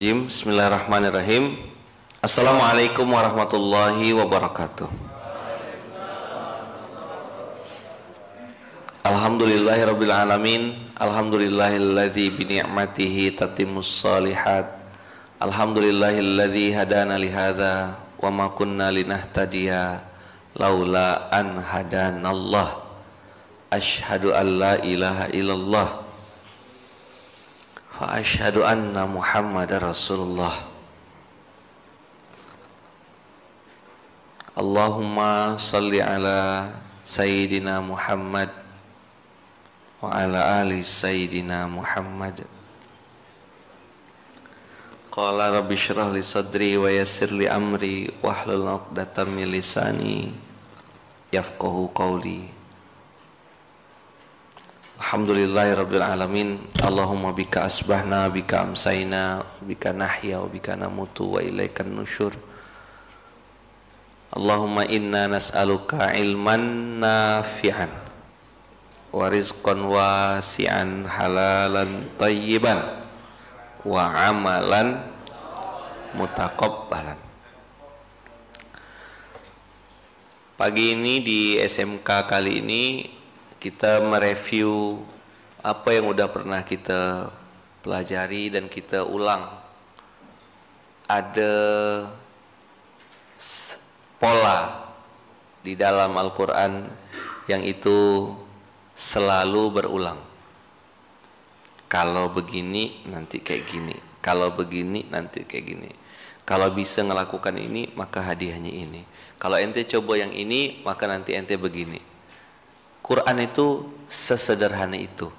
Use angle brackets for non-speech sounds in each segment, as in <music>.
Bismillahirrahmanirrahim. Assalamualaikum warahmatullahi wabarakatuh. Alhamdulillahirabbil alamin. Alhamdulillahilladzi bi ni'matihi tatimmus shalihat. Alhamdulillahilladzi hadana li hadza wa ma kunna linahtadiya laula an hadanallah. Asyhadu an la ilaha illallah wa asyhadu anna Muhammadar Rasulullah Allahumma salli ala Sayyidina Muhammad wa ala ali Sayyidina Muhammad Qala sadri wa yassir li amri wahlul 'uqdatam min lisani yafqahu qawli Alhamdulillahirabbil alamin. Allahumma bika asbahna bika amsayna bika nahya bika namutu wa ilaikan nusyur. Allahumma inna nas'aluka ilman nafi'an wa rizqan wasi'an halalan tayyiban wa amalan mutaqabbalan. Pagi ini di SMK kali ini kita mereview apa yang udah pernah kita pelajari dan kita ulang. Ada pola di dalam Al-Quran yang itu selalu berulang. Kalau begini nanti kayak gini. Kalau begini nanti kayak gini. Kalau bisa melakukan ini maka hadiahnya ini. Kalau ente coba yang ini maka nanti ente begini. Quran itu sesederhana itu.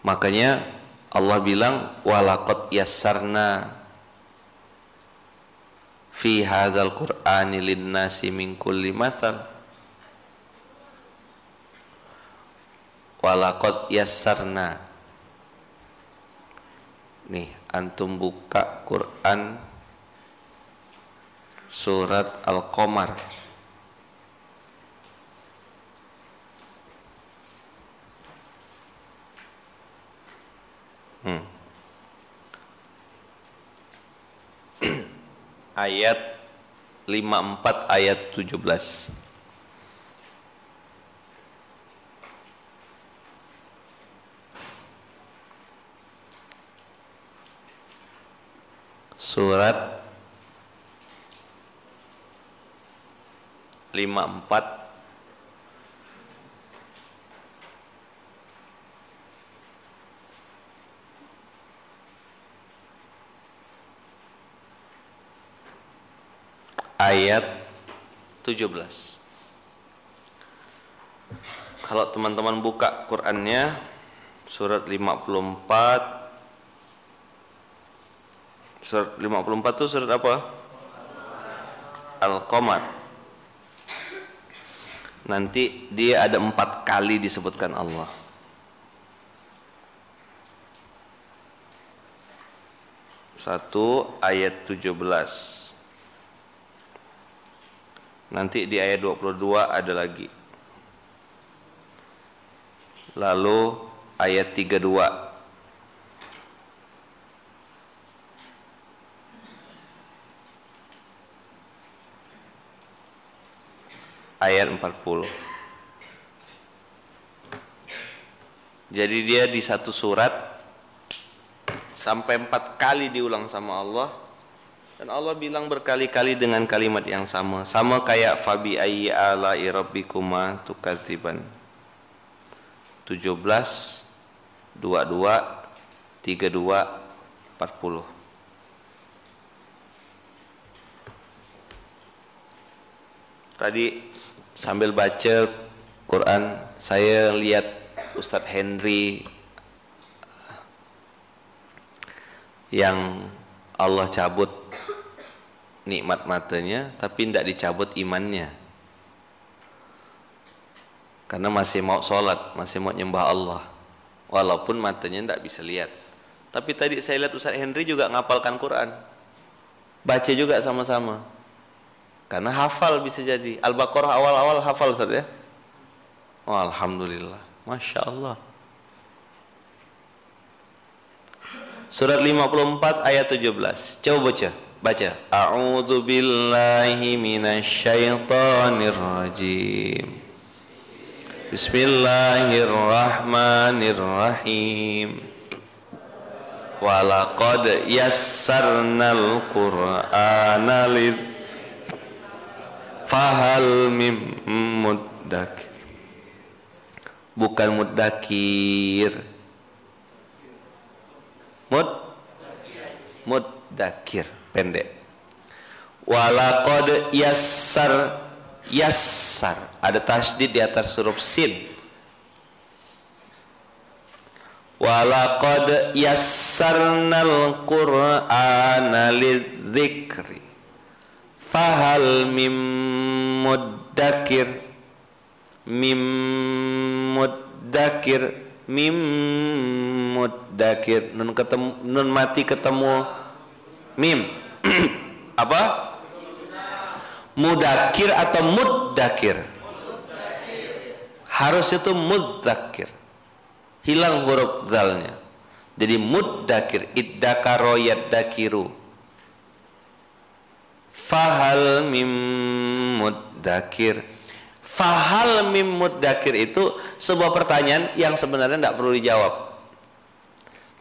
Makanya Allah bilang walaqad yassarna fi hadzal qur'ani linnasi min kulli mathal walaqad yassarna. Nih antum buka Quran surat Al-Qamar Hmm. <clears throat> ayat 54 ayat 17. Surat 54 ayat 17 kalau teman-teman buka Qurannya surat 54 surat 54 itu surat apa? Al-Qamar. Nanti dia ada empat kali disebutkan Allah. Satu ayat 17 Nanti di ayat 22 ada lagi. Lalu ayat 32. Ayat 40. Jadi dia di satu surat sampai empat kali diulang sama Allah dan Allah bilang berkali-kali dengan kalimat yang sama, sama kayak fabi ayyi ala'i rabbikuma tukadziban. 17 22 32 40 Tadi sambil baca Quran saya lihat Ustadz Henry yang Allah cabut nikmat matanya tapi tidak dicabut imannya. Karena masih mau sholat masih mau nyembah Allah. Walaupun matanya tidak bisa lihat. Tapi tadi saya lihat Ustaz Henry juga ngapalkan Quran. Baca juga sama-sama. Karena hafal bisa jadi. Al-Baqarah awal-awal hafal Ustaz ya? Oh, Alhamdulillah. Masya Allah. Surat 54 ayat 17. Coba baca. Baca. A'udzu billahi minasyaitonir rajim. Bismillahirrahmanirrahim. Walaqad yassarnal Qur'ana lid fahal mim muddakir. Bukan muddakir mud muddakir pendek. Walaqad yassar yassar. Ada tasdid di atas huruf sin. Walaqad yassarnal qur'ana lidzikri. Fahal mim muddakir mim muddakir mim muddakir. Nun ketemu nun mati ketemu mim <clears throat> apa? Mudakir atau muddakir? Harus itu mudzakir hilang huruf dalnya jadi muddakir iddakaro yaddakiru fahal mim muddakir. Fahal mim mudakir itu sebuah pertanyaan yang sebenarnya tidak perlu dijawab.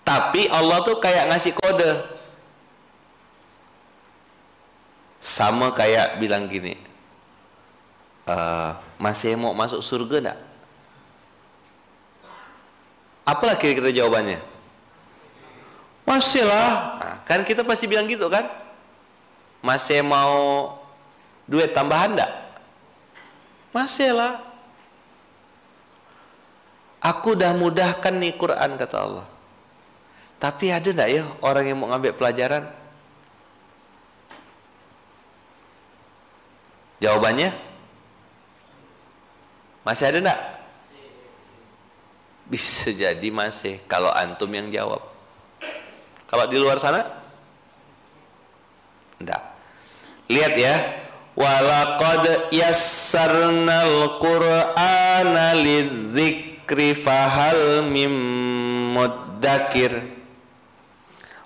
Tapi Allah tuh kayak ngasih kode. Sama kayak bilang gini, e, masih mau masuk surga enggak? Apalah kira-kira jawabannya? Masih lah. Nah, kan kita pasti bilang gitu kan? Masih mau duit tambahan enggak? Masih lah. Aku dah mudahkan nih Quran kata Allah. Tapi ada enggak ya orang yang mau ngambil pelajaran? Jawabannya? Masih ada enggak? Bisa jadi masih kalau antum yang jawab. Kalau di luar sana? Enggak. Lihat ya, Walaqad yassarnal Qur'ana lidzikri fahal mim muddakir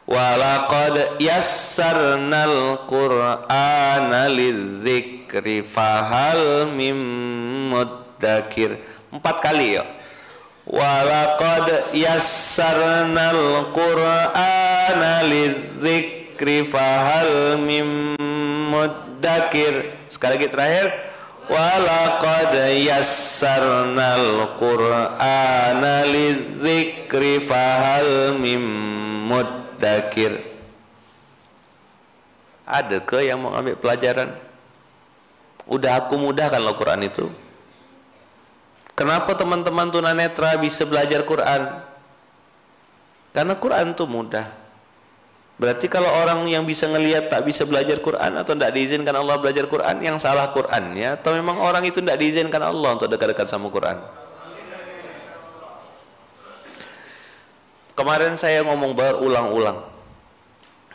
Walaqad yassarnal Qur'ana lidzikri fahal mim muddakir. Empat kali ya. Walaqad yassarnal Qur'ana lidzikri fahal mim muddakir. Sekali lagi terakhir. Walaqad yassarnal qur'ana lidzikri fahal mim muddakir ada ke yang mau ambil pelajaran? Udah aku mudahkan lo Quran itu. Kenapa teman-teman tunanetra bisa belajar Quran? Karena Quran itu mudah. Berarti kalau orang yang bisa ngelihat tak bisa belajar Quran atau tidak diizinkan Allah belajar Quran, yang salah Quran ya, atau memang orang itu tidak diizinkan Allah untuk dekat-dekat sama Quran? Kemarin saya ngomong berulang-ulang.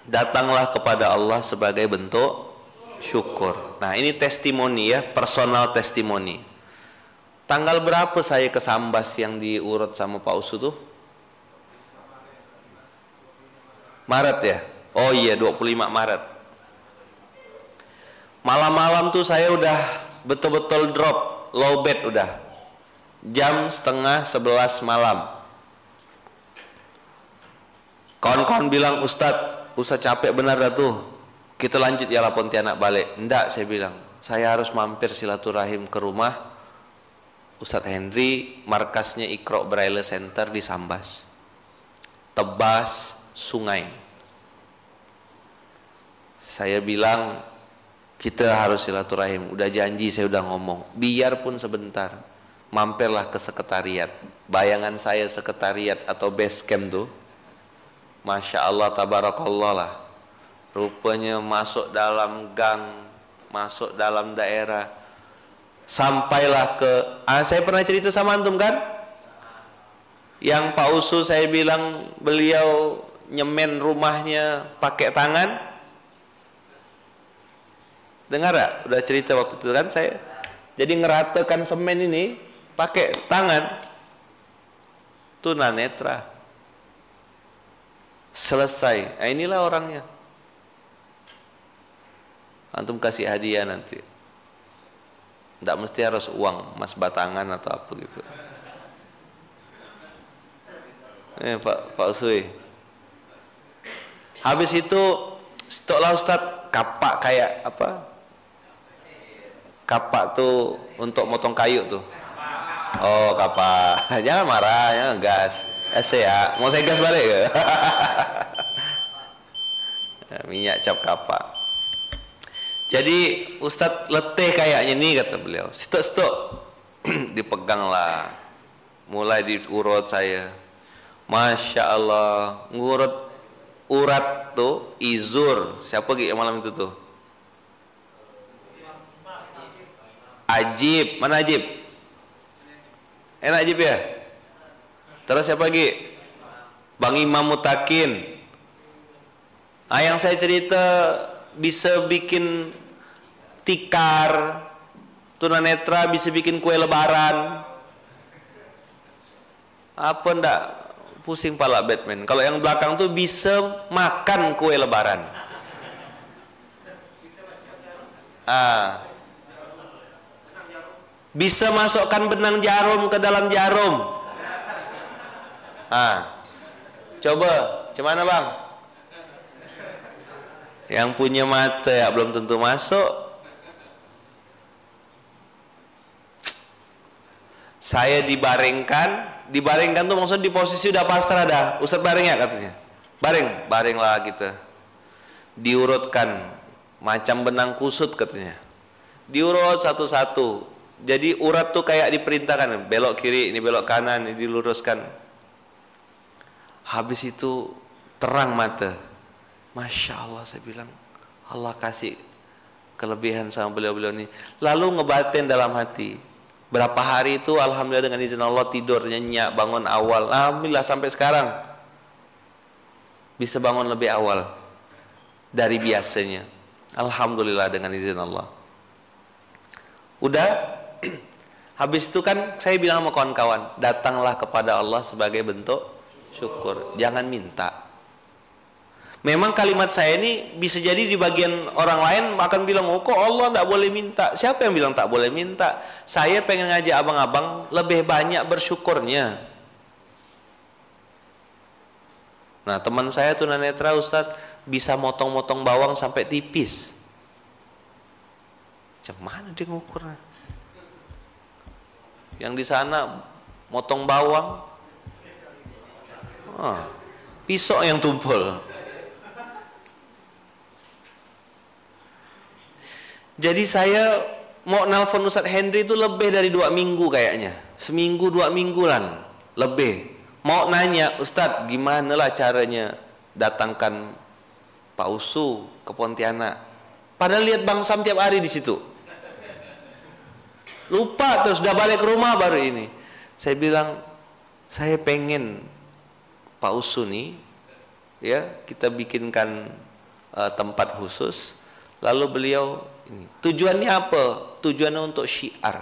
Datanglah kepada Allah sebagai bentuk syukur. Nah, ini testimoni ya, personal testimoni. Tanggal berapa saya ke Sambas yang diurut sama Pak Usu tuh? Maret ya? Oh iya 25 Maret. Malam-malam tuh saya udah betul-betul drop, low bed udah. Jam setengah 11 malam. Kawan-kawan bilang, Ustadz, Ustadz capek benar dah tuh. Kita lanjut ya lah Pontianak balik. Enggak, saya bilang. Saya harus mampir silaturahim ke rumah Ustadz Henry, markasnya Ikro Braille Center di Sambas. Tebas, sungai. Saya bilang kita harus silaturahim. Udah janji saya udah ngomong. Biarpun sebentar. Mampirlah ke sekretariat. Bayangan saya sekretariat atau base camp tuh. Masya Allah tabarakallah lah. Rupanya masuk dalam gang. Masuk dalam daerah. Sampailah ke... Ah, saya pernah cerita sama antum kan? Yang Pak Usu saya bilang beliau nyemen rumahnya pakai tangan dengar gak? udah cerita waktu itu kan saya jadi ngeratakan semen ini pakai tangan tunanetra selesai. Nah, inilah orangnya. Antum kasih hadiah nanti. Tidak mesti harus uang mas batangan atau apa gitu. Eh Pak Pak Usui. Habis itu stoklah Ustad kapak kayak apa? Kapak tuh untuk motong kayu tuh. Oh kapak. <laughs> Jangan marah jangan gas es ya mau saya gas balik ke <laughs> minyak cap kapak jadi Ustadz letih kayaknya nih kata beliau. Stok stok <clears throat> dipeganglah. Mulai diurut saya. Masya Allah ngurut urat tuh izur. Siapa lagi malam itu tuh? Ajib. Mana Ajib? Enak Ajib ya? Terus siapa lagi? Bang Imam Mutakin. Ah yang saya cerita bisa bikin tikar tunanetra bisa bikin kue lebaran. Apa ndak? Pusing pala Batman. Kalau yang belakang tuh bisa makan kue lebaran. Ah. Bisa masukkan benang jarum ke dalam jarum ah coba cuman bang? Yang punya mata ya belum tentu masuk. Saya dibaringkan. Dibaringkan tuh maksudnya di posisi udah pasrah dah. Ustaz baring ya katanya. Baring baring lah kita. Diurutkan. Macam benang kusut katanya. Diurut satu-satu. Jadi urat tuh kayak diperintahkan. Belok kiri ini belok kanan ini diluruskan habis itu terang mata. Masya Allah saya bilang Allah kasih kelebihan sama beliau-beliau ini. Lalu ngebatin dalam hati. Berapa hari itu Alhamdulillah dengan izin Allah tidur nyenyak bangun awal. Alhamdulillah sampai sekarang. Bisa bangun lebih awal dari biasanya. Alhamdulillah dengan izin Allah. Udah <clears throat> habis itu kan saya bilang sama kawan-kawan datanglah kepada Allah sebagai bentuk syukur jangan minta Memang kalimat saya ini bisa jadi di bagian orang lain akan bilang, oh kok Allah tidak boleh minta. Siapa yang bilang tak boleh minta? Saya pengen ngajak abang-abang lebih banyak bersyukurnya. Nah teman saya tunanetra Ustadz bisa motong-motong bawang sampai tipis. Macam mana dia ngukurnya? Yang di sana motong bawang, oh, pisau yang tumpul. Jadi saya mau nelfon Ustadz Henry itu lebih dari dua minggu kayaknya. Seminggu dua minggu lah lebih. Mau nanya Ustadz gimana lah caranya datangkan Pak Usu ke Pontianak. Padahal lihat Bang Sam tiap hari di situ. Lupa terus udah balik ke rumah baru ini. Saya bilang saya pengen Pak Usu nih ya kita bikinkan uh, tempat khusus lalu beliau ini. Tujuannya apa? Tujuannya untuk syiar.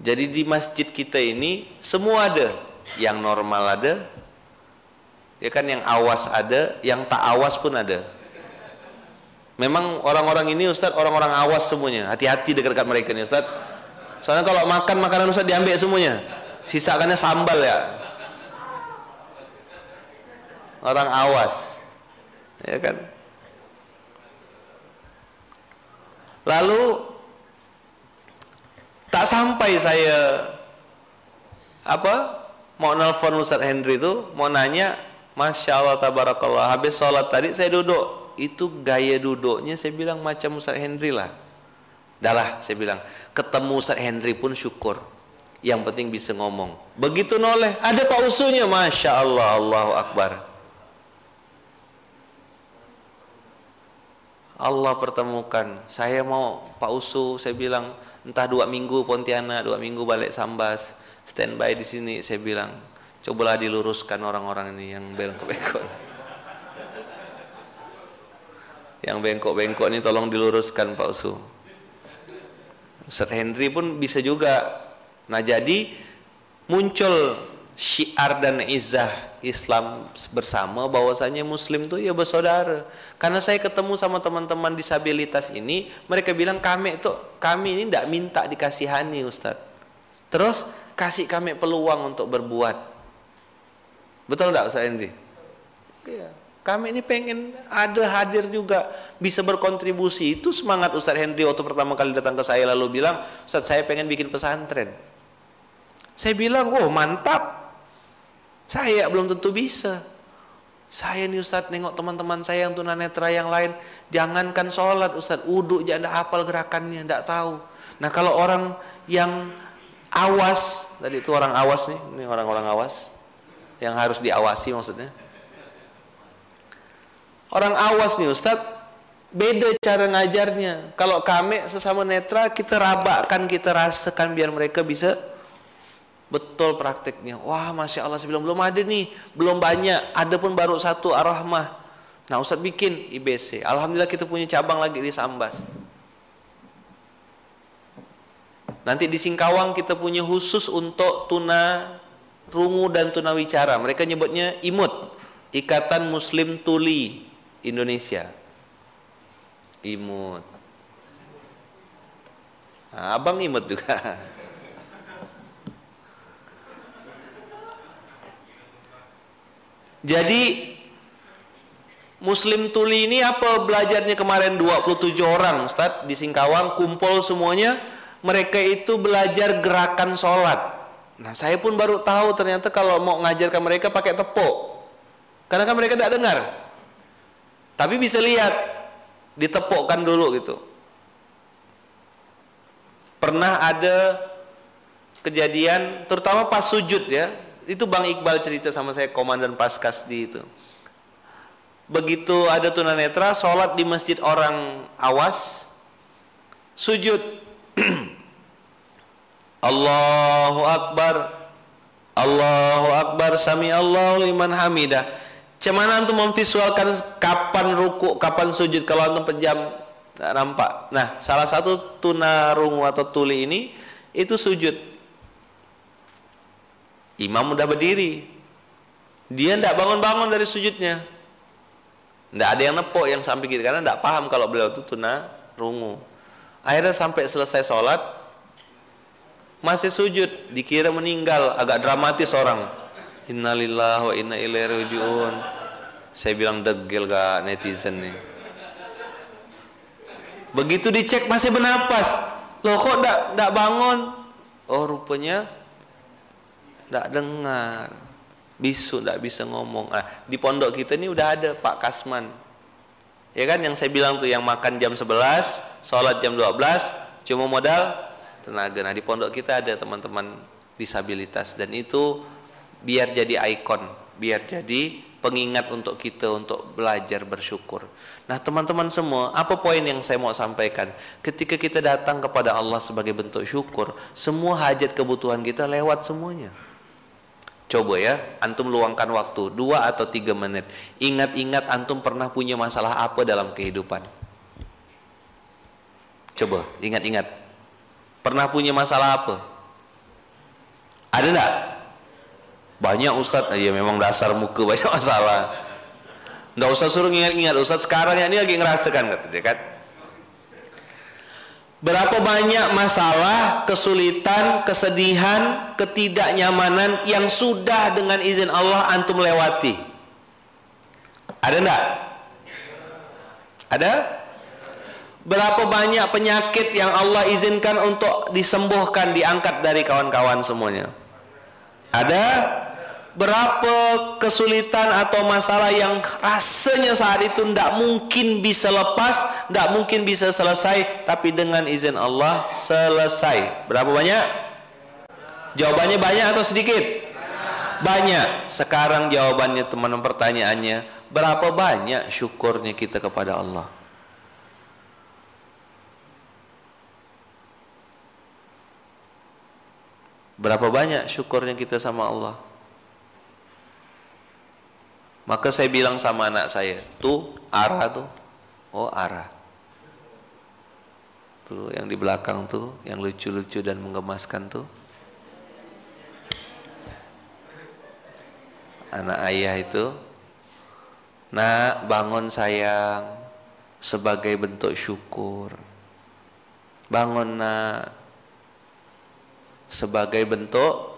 Jadi di masjid kita ini semua ada, yang normal ada, ya kan yang awas ada, yang tak awas pun ada. Memang orang-orang ini Ustaz orang-orang awas semuanya. Hati-hati dekat-dekat mereka nih Ustaz. Soalnya kalau makan makanan Ustaz diambil semuanya. Sisakannya sambal ya. Orang awas. Ya kan? Lalu tak sampai saya apa mau nelfon Ustaz Henry itu mau nanya Masya Allah tabarakallah habis sholat tadi saya duduk. Itu gaya duduknya saya bilang macam Ustaz Henry lah. Dahlah saya bilang ketemu Ustaz Henry pun syukur. Yang penting bisa ngomong. Begitu noleh ada pak usunya Masya Allah Allahu Akbar Allah pertemukan. Saya mau Pak Usu saya bilang entah dua minggu Pontianak dua minggu balik Sambas standby di sini saya bilang. Cobalah diluruskan orang-orang ini yang bengkok-bengkok. Yang bengkok-bengkok ini tolong diluruskan Pak Usu. Ustaz Henry pun bisa juga. Nah jadi muncul syiar dan izah Islam bersama bahwasanya muslim tuh ya bersaudara. Karena saya ketemu sama teman-teman disabilitas ini, mereka bilang kami itu kami ini tidak minta dikasihani Ustaz. Terus kasih kami peluang untuk berbuat. Betul tidak Ustaz Henry? Iya. Kami ini pengen ada hadir juga bisa berkontribusi. Itu semangat Ustaz Henry waktu pertama kali datang ke saya lalu bilang, Ustaz saya pengen bikin pesantren. Saya bilang, oh mantap, saya belum tentu bisa. Saya nih Ustadz nengok teman-teman saya yang tunanetra yang lain, jangankan sholat Ustadz, uduk jangan hafal gerakannya, tidak tahu. Nah kalau orang yang awas, tadi itu orang awas nih, ini orang-orang awas, yang harus diawasi maksudnya. Orang awas nih Ustadz, beda cara ngajarnya. Kalau kami sesama netra, kita rabakkan, kita rasakan biar mereka bisa betul prakteknya wah masya Allah bilang belum ada nih belum banyak. Ada pun baru satu ar-rahmah. Nah Ustaz bikin IBC Alhamdulillah kita punya cabang lagi di Sambas. Nanti di Singkawang kita punya khusus untuk tuna rungu dan tuna wicara. Mereka nyebutnya imut Ikatan Muslim Tuli Indonesia. Imut. Nah, abang imut juga <laughs> Jadi Muslim Tuli ini apa belajarnya kemarin 27 orang Ustaz? Di Singkawang kumpul semuanya mereka itu belajar gerakan sholat. Nah saya pun baru tahu ternyata kalau mau ngajarkan mereka pakai tepuk. Karena kan mereka tidak dengar. Tapi bisa lihat ditepukkan dulu gitu. Pernah ada kejadian terutama pas sujud ya itu Bang Iqbal cerita sama saya komandan Paskas di itu. Begitu ada tunanetra sholat di masjid orang awas sujud <clears throat> Allahu Akbar Allahu Akbar Sami Allahu liman hamidah Cuman antum memvisualkan kapan ruku, kapan sujud kalau antum pejam nampak. Nah, salah satu tunarungu atau tuli ini itu sujud Imam udah berdiri. Dia tidak bangun-bangun dari sujudnya. Tidak ada yang nepok yang sampai gitu karena tidak paham kalau beliau itu tuna rungu. Akhirnya sampai selesai sholat masih sujud, dikira meninggal, agak dramatis orang. Innalillah wa inna ilaihi rajiun. Saya bilang degil gak netizen nih. Begitu dicek masih bernapas. Loh kok tidak bangun? Oh rupanya tidak dengar bisu tidak bisa ngomong ah di pondok kita ini udah ada Pak Kasman ya kan yang saya bilang tuh yang makan jam 11 sholat jam 12 cuma modal tenaga nah di pondok kita ada teman-teman disabilitas dan itu biar jadi ikon biar jadi pengingat untuk kita untuk belajar bersyukur. Nah, teman-teman semua, apa poin yang saya mau sampaikan? Ketika kita datang kepada Allah sebagai bentuk syukur, semua hajat kebutuhan kita lewat semuanya. Coba ya, antum luangkan waktu dua atau tiga menit. Ingat-ingat antum pernah punya masalah apa dalam kehidupan. Coba, ingat-ingat. Pernah punya masalah apa? Ada enggak? Banyak Ustadz, ya memang dasar muka banyak <laughs> masalah. Enggak usah suruh ingat-ingat Ustadz sekarang ini lagi ngerasakan kata dia kan. Berapa banyak masalah, kesulitan, kesedihan, ketidaknyamanan yang sudah dengan izin Allah antum lewati? Ada enggak? Ada? Berapa banyak penyakit yang Allah izinkan untuk disembuhkan, diangkat dari kawan-kawan semuanya? Ada? Berapa kesulitan atau masalah yang rasanya saat itu tidak mungkin bisa lepas, tidak mungkin bisa selesai, tapi dengan izin Allah selesai. Berapa banyak? Jawabannya banyak atau sedikit? Banyak. Sekarang jawabannya teman-teman pertanyaannya, berapa banyak syukurnya kita kepada Allah? Berapa banyak syukurnya kita sama Allah? Maka saya bilang sama anak saya, tuh arah tuh, oh arah. Tuh yang di belakang tuh, yang lucu-lucu dan menggemaskan tuh. anak ayah itu nak bangun sayang sebagai bentuk syukur bangun nak sebagai bentuk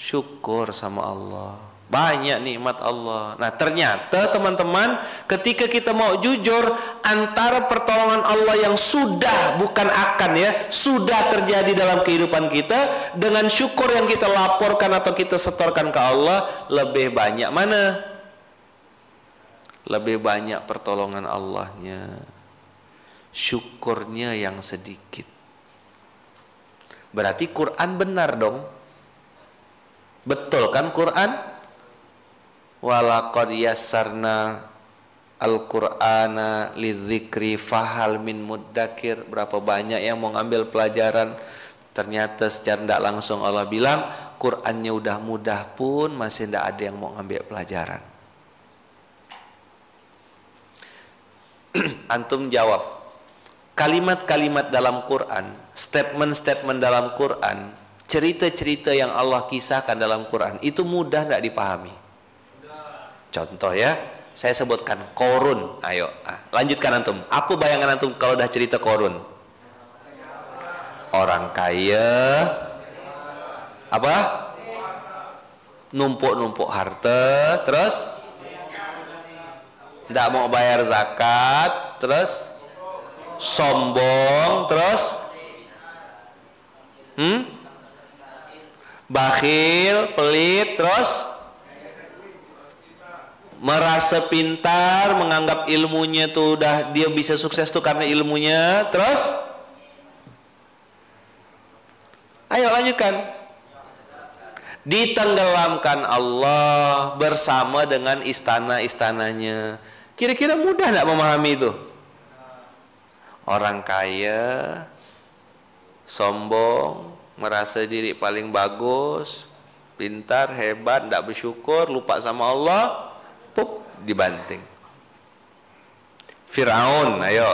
syukur sama Allah banyak nikmat Allah. Nah, ternyata teman-teman, ketika kita mau jujur antara pertolongan Allah yang sudah bukan akan ya, sudah terjadi dalam kehidupan kita dengan syukur yang kita laporkan atau kita setorkan ke Allah, lebih banyak mana? Lebih banyak pertolongan Allahnya. Syukurnya yang sedikit. Berarti Quran benar dong. Betul kan Quran? Walaqad yassarna Al-Qur'ana lidzikri fahal min muddakir. Berapa banyak yang mau ngambil pelajaran? Ternyata secara tidak langsung Allah bilang Qur'annya udah mudah pun masih tidak ada yang mau ngambil pelajaran. <clears throat> Antum jawab kalimat-kalimat dalam Quran statement-statement dalam Quran cerita-cerita yang Allah kisahkan dalam Quran itu mudah tidak dipahami Contoh ya, saya sebutkan korun. Ayo, ah, lanjutkan antum. Apa bayangan antum kalau udah cerita korun? Orang kaya. Apa? Numpuk-numpuk harta, terus tidak mau bayar zakat, terus sombong, terus hmm? bakhil, pelit, terus merasa pintar, menganggap ilmunya tuh udah dia bisa sukses tuh karena ilmunya, terus Ayo lanjutkan. Ditenggelamkan Allah bersama dengan istana-istananya. Kira-kira mudah tidak memahami itu? Orang kaya, sombong, merasa diri paling bagus, pintar, hebat, tidak bersyukur, lupa sama Allah, dibanting. Fir'aun ayo.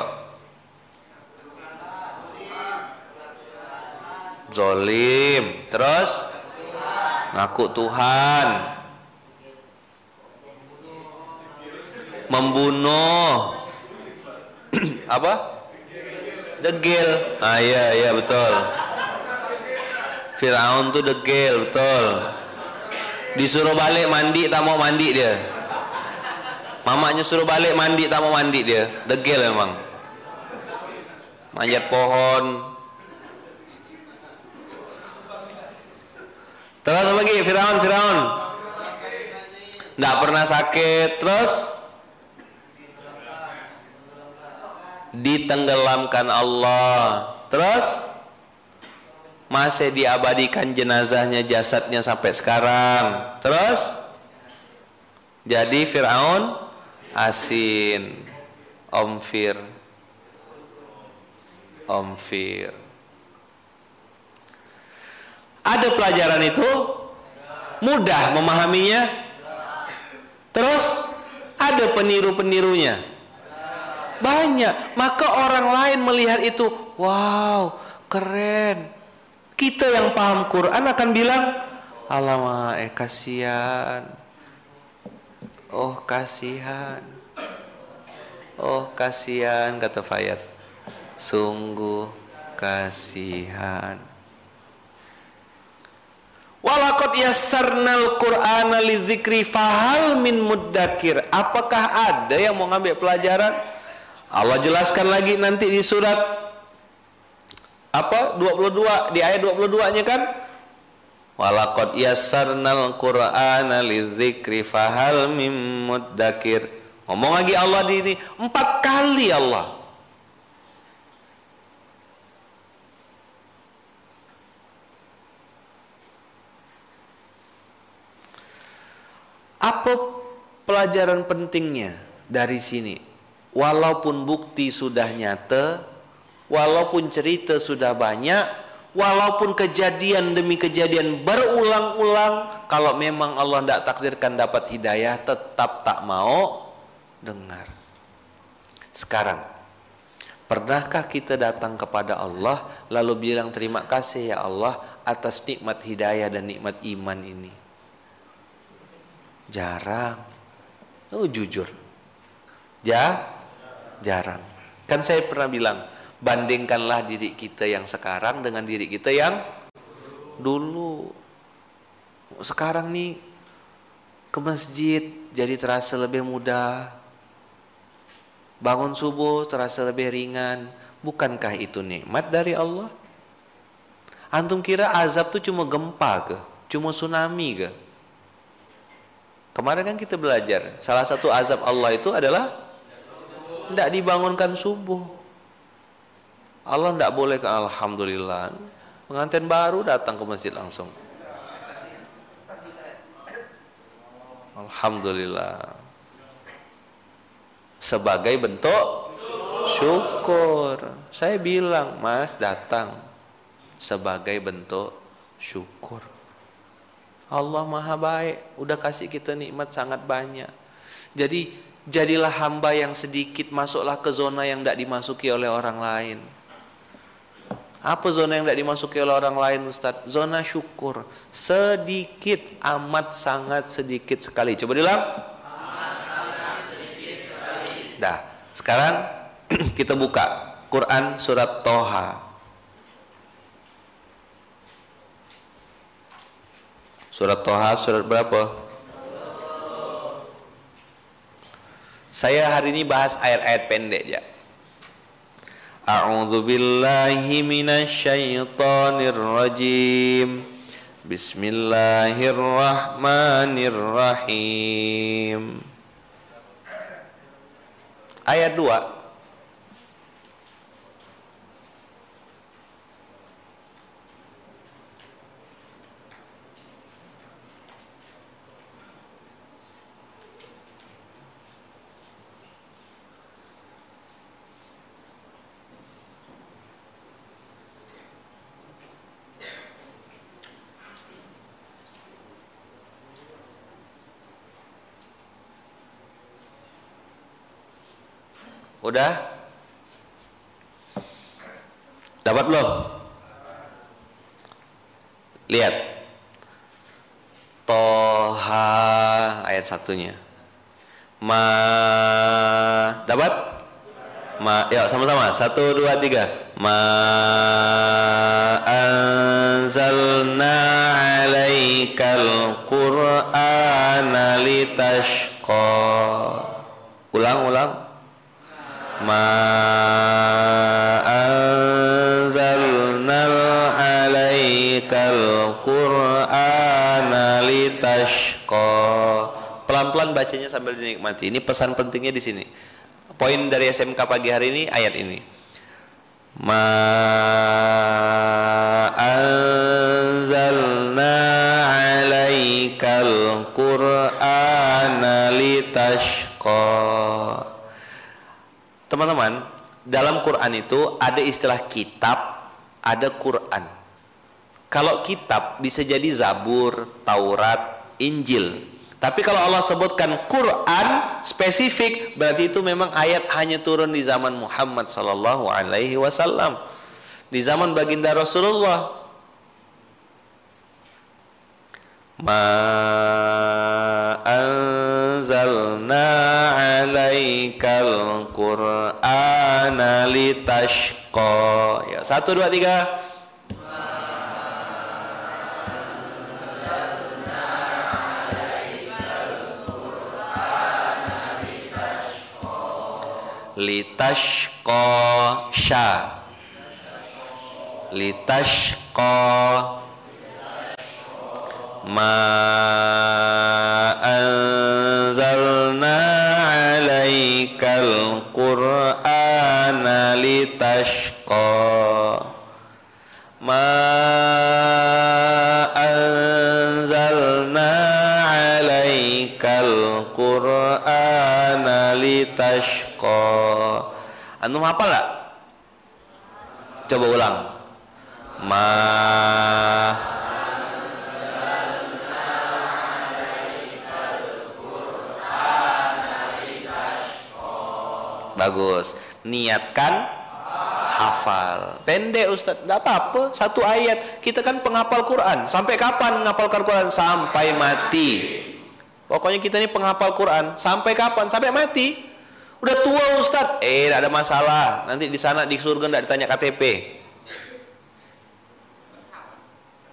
Zolim. Terus? Ngaku Tuhan. Membunuh. <clears throat> Apa? Degil. Ah iya iya betul. Firaun tuh degil betul. Disuruh balik mandi tak mau mandi dia Mamanya suruh balik mandi tak mau mandi dia. Degil memang. Manjat pohon. Terus lagi Firaun Firaun. Tidak pernah sakit. Terus ditenggelamkan Allah. Terus masih diabadikan jenazahnya jasadnya sampai sekarang. Terus jadi Firaun asin. Omfir omfir ada pelajaran itu? Mudah memahaminya? Terus ada peniru-penirunya? Banyak. Maka orang lain melihat itu wow keren. Kita yang paham Quran akan bilang alamak eh kasihan Oh kasihan. Oh kasihan kata Fayat Sungguh kasihan. Walakot yassarnal qur'ana lidzikri fahal min muddakir. Apakah ada yang mau ngambil pelajaran? Allah jelaskan lagi nanti di surat apa 22 di ayat 22 nya kan Walaqad yassarnal Qur'ana lidzikri fahal mim muddakir. Ngomong lagi Allah di ini empat kali Allah. Apa pelajaran pentingnya dari sini? Walaupun bukti sudah nyata, walaupun cerita sudah banyak, walaupun kejadian demi kejadian berulang-ulang kalau memang Allah tidak takdirkan dapat hidayah tetap tak mau dengar sekarang pernahkah kita datang kepada Allah lalu bilang terima kasih ya Allah atas nikmat hidayah dan nikmat iman ini Jarang. Oh jujur. Ja, jarang. Kan saya pernah bilang, bandingkanlah diri kita yang sekarang dengan diri kita yang dulu. Sekarang nih ke masjid jadi terasa lebih mudah. Bangun subuh terasa lebih ringan. Bukankah itu nikmat dari Allah? Antum kira azab tuh cuma gempa ke? Cuma tsunami ke? Kemarin kan kita belajar, salah satu azab Allah itu adalah tidak dibangunkan subuh. Allah tidak boleh ke Alhamdulillah. Pengantin baru datang ke masjid langsung. Alhamdulillah. Sebagai bentuk syukur. Saya bilang, Mas datang sebagai bentuk syukur. Allah Maha baik, udah kasih kita nikmat sangat banyak. Jadi jadilah hamba yang sedikit masuklah ke zona yang tidak dimasuki oleh orang lain. Apa zona yang tidak dimasuki oleh orang lain Ustaz? Zona syukur. Sedikit, amat sangat sedikit sekali. Coba bilang. Dah, sekarang <clears throat> kita buka Quran surat Toha. Surat Toha surat berapa? Saya hari ini bahas ayat-ayat pendek ya. A'udzu billahi minasyaitonir rajim. Bismillahirrahmanirrahim. Ayat 2 Udah? Dapat belum? Lihat. Toha ayat satunya. Ma dapat? Ma ya sama-sama. Satu dua tiga. Ma anzalna alaikal qur'ana litashqa. Ulang ulang anzalnal alaikal qur'ana litashqa pelan-pelan bacanya sambil dinikmati. Ini pesan pentingnya di sini. Poin dari SMK pagi hari ini ayat ini. Ma anzalna alaikal qur'ana litashqa Teman-teman, dalam Quran itu ada istilah kitab, ada Quran. Kalau kitab bisa jadi Zabur, Taurat, Injil. Tapi kalau Allah sebutkan Quran spesifik, berarti itu memang ayat hanya turun di zaman Muhammad sallallahu alaihi wasallam. Di zaman baginda Rasulullah. Ma anzalna alaikal qur'ana litashqa ya satu dua tiga. litashqa sya litashqa ma litashqa ma anzalna alaikal qur'ana litashqa. Antum hafal enggak coba ulang. Ma Bagus. Niatkan hafal. Pendek Ustaz, tidak apa-apa. Satu ayat. Kita kan penghafal Quran. Sampai kapan menghafalkan Quran? Sampai mati. Pokoknya kita ini penghafal Quran. Sampai kapan? Sampai mati. Udah tua Ustaz. Eh, tidak ada masalah. Nanti di sana di surga tidak ditanya KTP.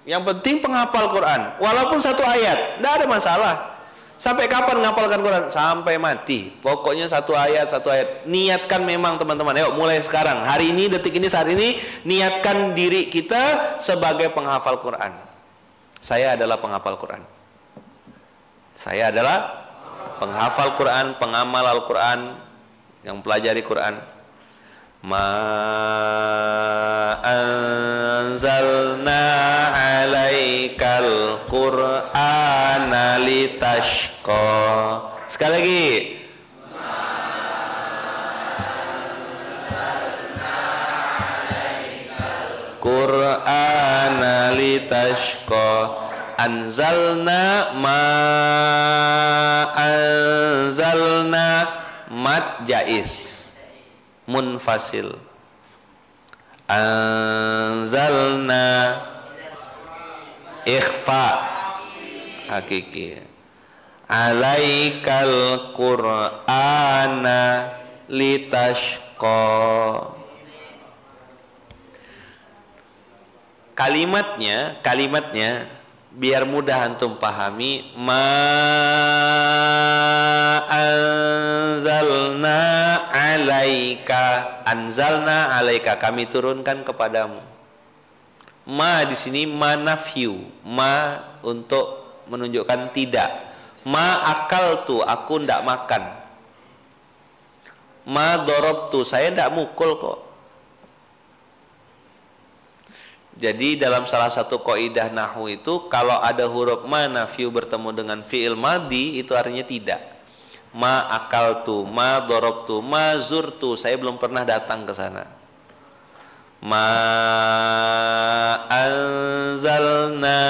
Yang penting penghafal Quran. Walaupun satu ayat, tidak ada masalah. Sampai kapan ngapalkan Quran? Sampai mati. Pokoknya satu ayat, satu ayat. Niatkan memang teman-teman. Yuk mulai sekarang. Hari ini, detik ini, saat ini. Niatkan diri kita sebagai penghafal Quran. Saya adalah penghafal Quran. Saya adalah penghafal Quran, pengamal Al-Quran, yang pelajari Quran. Ma anzalna alaikal qur'ana litashqa. Sekali lagi. Qur'ana litashqa. Anzalna ma anzalna mat jais munfasil. Anzalna ikhfa. Hakiki. Alaikal qur'ana litashqa. Kalimatnya kalimatnya biar mudah antum pahami ma anzalna alaika anzalna alaika kami turunkan kepadamu. Ma di sini ma nafyu ma untuk menunjukkan tidak. Ma akal tu aku ndak makan. Ma dorob tu saya ndak mukul kok. Jadi dalam salah satu kaidah nahu itu kalau ada huruf ma nafiu bertemu dengan fiil madi itu artinya tidak. Ma akal tu, ma dorob tu, ma zur tu. Saya belum pernah datang ke sana. Ma anzalna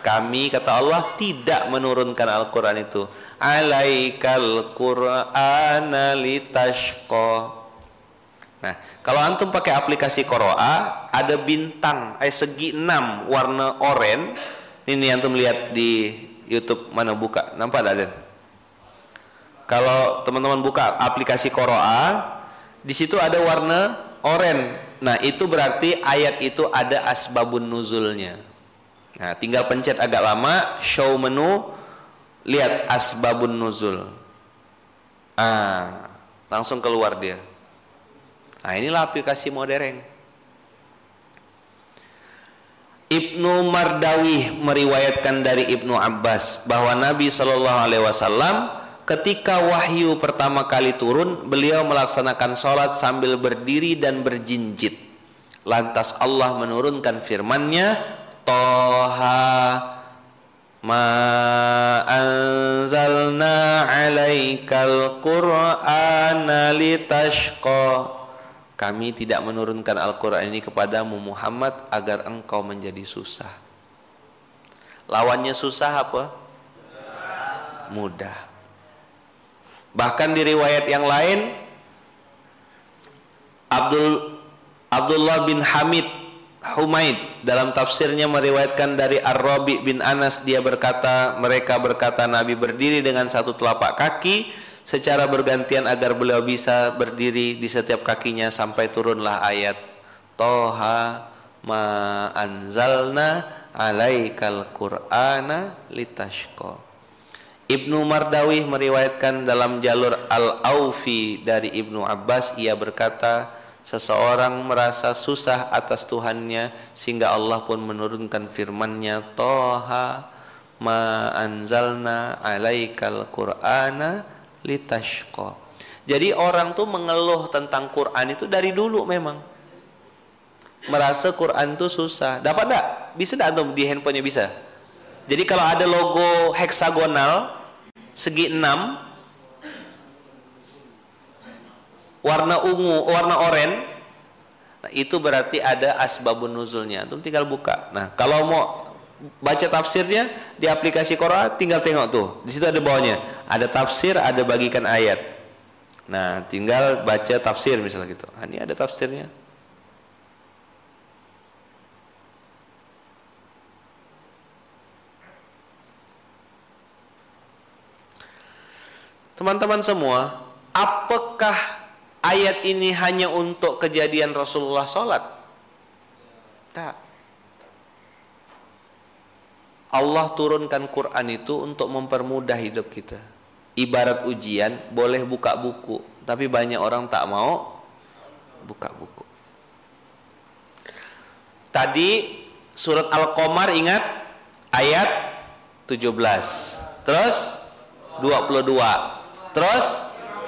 kami kata Allah tidak menurunkan Al-Quran itu alaikal qur'ana litashqa Nah, kalau antum pakai aplikasi Koroa, ada bintang, eh segi 6 warna oranye. Ini antum lihat di YouTube mana buka, nampak ada? Kalau teman-teman buka aplikasi Koroa, di situ ada warna oranye. Nah, itu berarti ayat itu ada asbabun nuzulnya. Nah, tinggal pencet agak lama, show menu, lihat asbabun nuzul. Ah, langsung keluar dia. Nah inilah aplikasi modern. Ibnu Mardawi meriwayatkan dari Ibnu Abbas bahwa Nabi Shallallahu Alaihi Wasallam ketika wahyu pertama kali turun, beliau melaksanakan sholat sambil berdiri dan berjinjit. Lantas Allah menurunkan firman-Nya, Toha ma anzalna alaikal qur'ana litashqa kami tidak menurunkan Al-Quran ini kepadamu Muhammad agar engkau menjadi susah. Lawannya susah apa? Mudah. Bahkan di riwayat yang lain Abdul Abdullah bin Hamid Humaid dalam tafsirnya meriwayatkan dari Ar-Rabi bin Anas dia berkata mereka berkata Nabi berdiri dengan satu telapak kaki secara bergantian agar beliau bisa berdiri di setiap kakinya sampai turunlah ayat Toha ma anzalna alaikal qur'ana litashqa Ibnu Mardawi meriwayatkan dalam jalur Al-Aufi dari Ibnu Abbas ia berkata seseorang merasa susah atas Tuhannya sehingga Allah pun menurunkan firman-Nya Toha ma anzalna alaikal qur'ana litashqa. Jadi orang tuh mengeluh tentang Quran itu dari dulu memang. Merasa Quran tuh susah. Dapat enggak? Bisa enggak tuh di handphonenya bisa? Jadi kalau ada logo heksagonal segi 6 warna ungu, warna oranye. Nah, itu berarti ada asbabun nuzulnya. Antum tinggal buka. Nah, kalau mau baca tafsirnya di aplikasi Quran tinggal tengok tuh. Di situ ada bawahnya. Ada tafsir ada bagikan ayat. Nah tinggal baca tafsir misalnya gitu. Nah, ini ada tafsirnya Teman-teman semua, apakah ayat ini hanya untuk kejadian Rasulullah sholat? Tak. Allah turunkan Quran itu untuk mempermudah hidup kita. Ibarat ujian, boleh buka buku, tapi banyak orang tak mau buka buku. Tadi surat Al-Qamar ingat ayat 17. Terus 22. Terus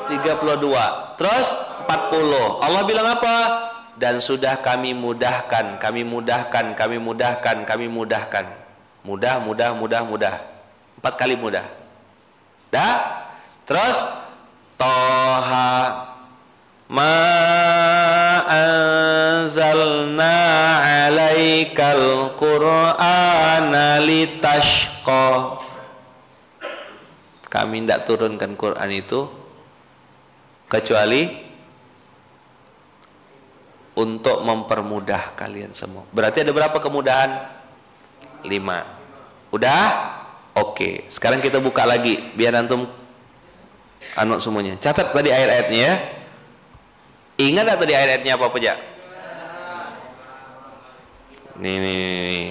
32. Terus 40. Allah bilang apa? Dan sudah kami mudahkan, kami mudahkan, kami mudahkan, kami mudahkan. Mudah, mudah, mudah, mudah. Empat kali mudah. Dah? Terus Toha ma anzalna alaikal qur'ana litashqa kami tidak turunkan Quran itu kecuali untuk mempermudah kalian semua berarti ada berapa kemudahan? lima udah? oke sekarang kita buka lagi biar antum anu semuanya catat tadi ayat-ayatnya ya Ingat tadi ayat-ayatnya apa aja? Nih, nih, nih.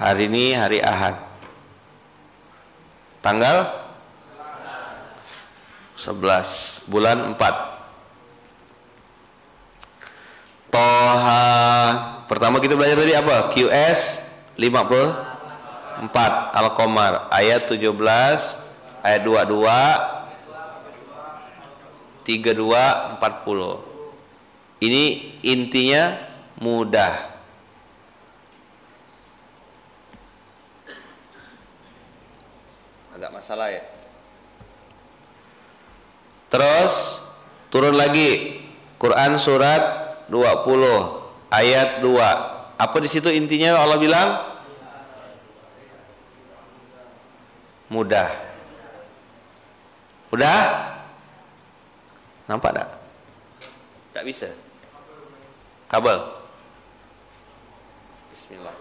Hari ini hari Ahad. Tanggal 11 bulan 4. Toha. Pertama kita belajar tadi apa? QS 54 Al-Qamar ayat 17 ayat 22 32 40 ini intinya mudah agak masalah ya terus turun lagi Quran surat 20 ayat 2 apa di situ intinya Allah bilang mudah Udah? Nampak tak? Tak bisa. Kabel. Bismillah.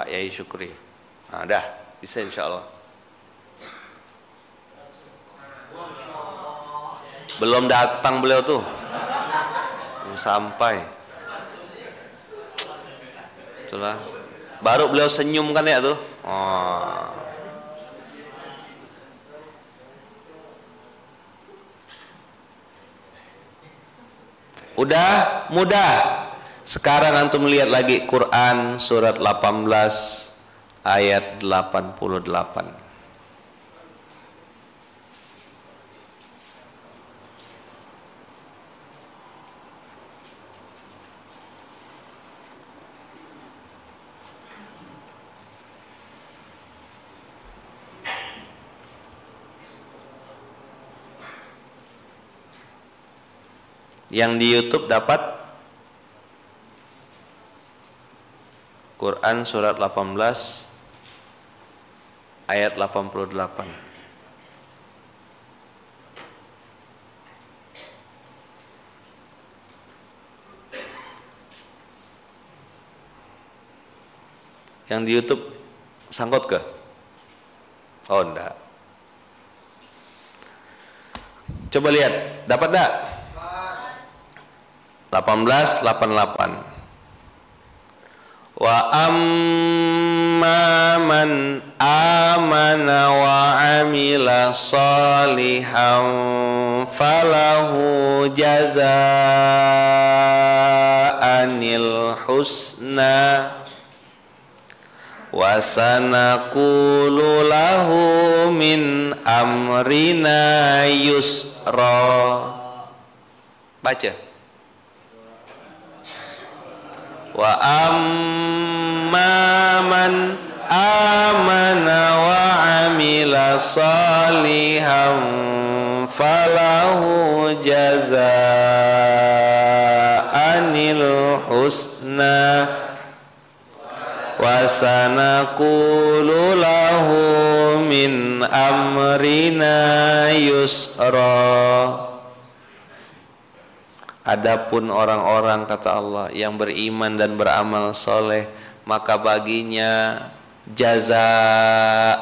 Pak Yai Syukri. Ah, dah, bisa insya-Allah. Belum datang beliau tuh. Sampai. Itulah. Baru beliau senyum kan ya tuh. Oh. Udah mudah. Sekarang antum lihat lagi Quran surat 18 ayat 88. Yang di YouTube dapat Quran surat 18 ayat 88. Yang di YouTube sangkut ke? Oh enggak. Coba lihat, dapat enggak? 1888 Wa amma man amana wa amila salihan falahu jazaanil husna wa sanaqulu lahu min amrina yusra. Baca wa amma man amana wa amila salihan falahu jazaanil husna wa lahu min amrina yusra Adapun orang-orang kata Allah yang beriman dan beramal soleh maka baginya jaza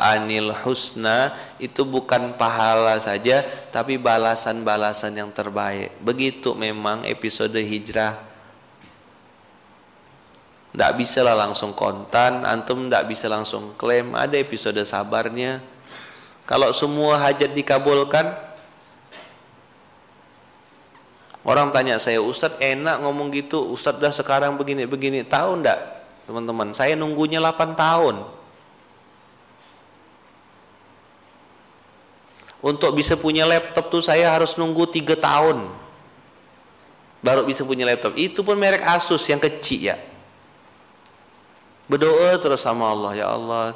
anil husna itu bukan pahala saja tapi balasan-balasan yang terbaik. Begitu memang episode hijrah. Tidak bisa lah langsung kontan antum tidak bisa langsung klaim ada episode sabarnya. Kalau semua hajat dikabulkan orang tanya saya Ustadz enak ngomong gitu Ustadz dah sekarang begini-begini tahu ndak teman-teman saya nunggunya 8 tahun Untuk bisa punya laptop tuh saya harus nunggu tiga tahun baru bisa punya laptop. Itu pun merek Asus yang kecil ya. Berdoa terus sama Allah, ya Allah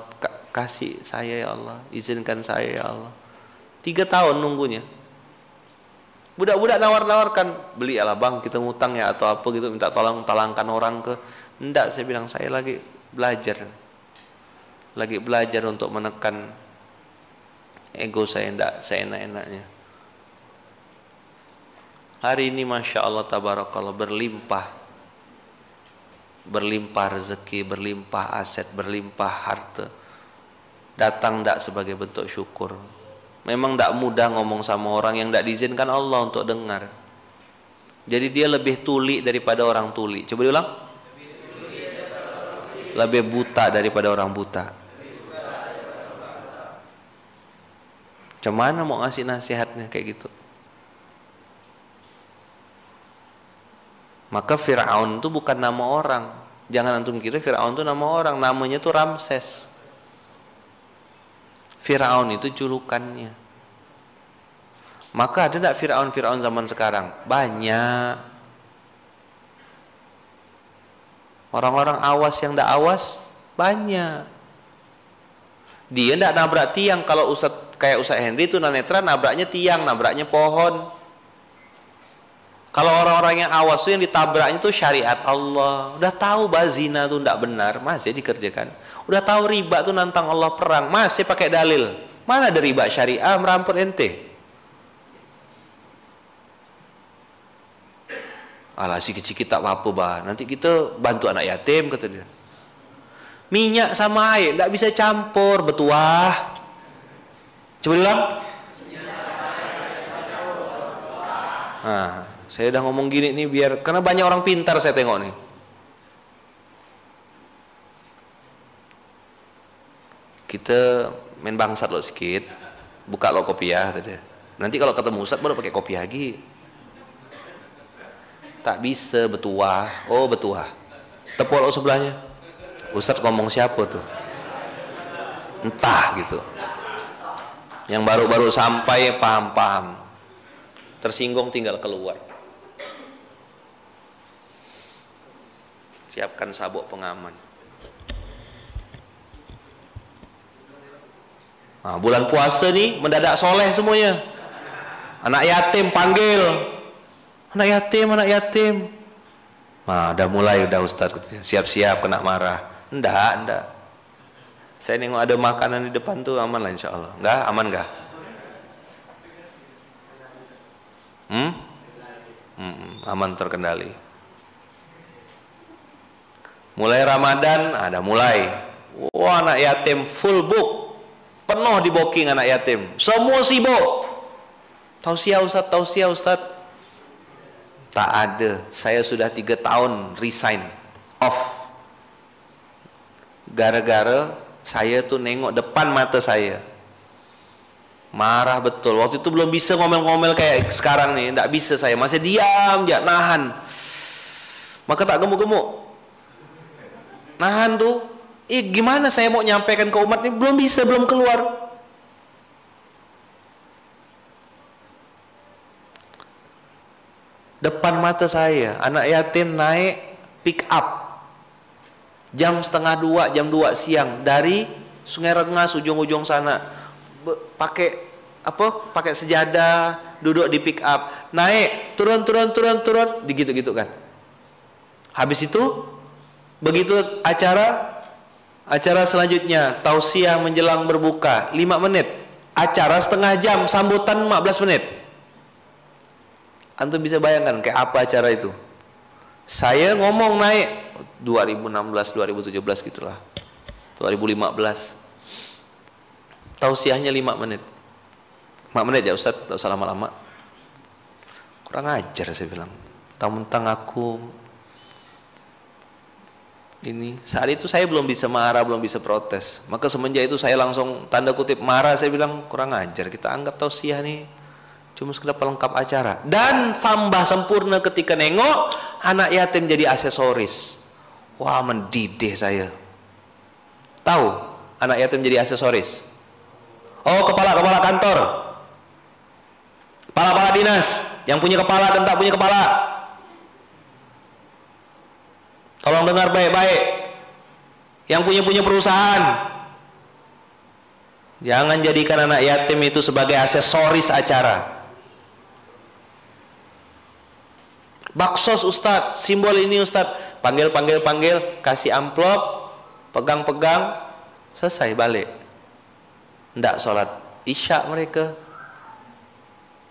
kasih saya ya Allah, izinkan saya ya Allah. Tiga tahun nunggunya. Budak-budak nawar-nawarkan, beli ala bang kita ngutang ya atau apa gitu, minta tolong talangkan orang ke. Enggak, saya bilang saya lagi belajar. Lagi belajar untuk menekan ego saya tidak seenak-enaknya hari ini Masya Allah Tabarakallah berlimpah berlimpah rezeki berlimpah aset berlimpah harta datang tidak sebagai bentuk syukur memang tidak mudah ngomong sama orang yang tidak diizinkan Allah untuk dengar jadi dia lebih tuli daripada orang tuli coba diulang lebih buta daripada orang buta Cuman mau ngasih nasihatnya kayak gitu? Maka Fir'aun itu bukan nama orang. Jangan antum kira Fir'aun itu nama orang. Namanya itu Ramses. Fir'aun itu julukannya. Maka ada tidak Fir'aun-Fir'aun zaman sekarang? Banyak. Orang-orang awas yang tidak awas, banyak. Dia tidak nabrak tiang kalau Ustadz kayak Ustaz Henry itu nanetra nabraknya tiang, nabraknya pohon. Kalau orang-orang yang awas tuh yang ditabraknya itu syariat Allah. Udah tahu bahwa zina tuh tidak benar, masih dikerjakan. Udah tahu riba tuh nantang Allah perang, masih pakai dalil. Mana ada riba syariah merampok ente? Alah si kecil kita apa-apa bah. Nanti kita bantu anak yatim kata dia. Minyak sama air tidak bisa campur, betuah. Coba. Nah, saya udah ngomong gini nih biar karena banyak orang pintar saya tengok nih. Kita main bangsat lo sedikit, buka lo kopiah tadi. Nanti kalau ketemu Ustaz baru pakai kopi lagi. Tak bisa betuah. Oh, betuah. Tepuk lo sebelahnya. Ustaz ngomong siapa tuh? Entah gitu yang baru-baru sampai paham-paham tersinggung tinggal keluar siapkan sabuk pengaman nah, bulan puasa nih mendadak soleh semuanya anak yatim panggil anak yatim anak yatim nah udah mulai udah ustaz siap-siap kena marah enggak enggak saya nengok ada makanan di depan tuh aman lah insya Allah. Enggak? Aman enggak? Hmm? hmm? Aman terkendali. Mulai Ramadan ada mulai. Wah anak yatim full book. Penuh di booking anak yatim. Semua sibuk. Tausiah Ustaz, tausiah Ustaz. Tak ada. Saya sudah tiga tahun resign. Off. Gara-gara saya tuh nengok depan mata saya marah betul waktu itu belum bisa ngomel-ngomel kayak sekarang nih tidak bisa saya masih diam ya nahan maka tak gemuk-gemuk nahan tuh. Ih, gimana saya mau nyampaikan ke umat ini? Belum bisa belum keluar. Depan mata saya anak yatim naik pick up. Jam setengah dua, jam dua siang. Dari Sungai Rengas ujung-ujung sana. Pakai apa pakai sejadah duduk di pick up. Naik turun turun turun turun. Digitu gitu kan. Habis itu begitu acara acara selanjutnya tausiah menjelang berbuka 5 menit acara setengah jam sambutan 15 menit Antum bisa bayangkan kayak apa acara itu? Saya ngomong naik 2016, 2017 gitulah. 2015. Tausiahnya 5 menit. 5 menit ya Ustaz, tak usah lama-lama. Kurang ajar saya bilang. Tentang aku ini saat itu saya belum bisa marah belum bisa protes. Maka semenjak itu saya langsung tanda kutip marah saya bilang kurang ajar kita anggap tausiah nih. Cuma sekedar pelengkap acara. Dan tambah sempurna ketika nengok anak yatim jadi aksesoris. Wah mendidih saya. Tahu anak yatim jadi aksesoris? Oh kepala kepala kantor. Kepala kepala dinas yang punya kepala dan tak punya kepala Tolong dengar baik-baik. Yang punya-punya perusahaan. Jangan jadikan anak yatim itu sebagai aksesoris acara. Baksos Ustadz, simbol ini Ustadz. Panggil, panggil, panggil, kasih amplop, pegang-pegang, selesai balik. Tidak sholat isya mereka.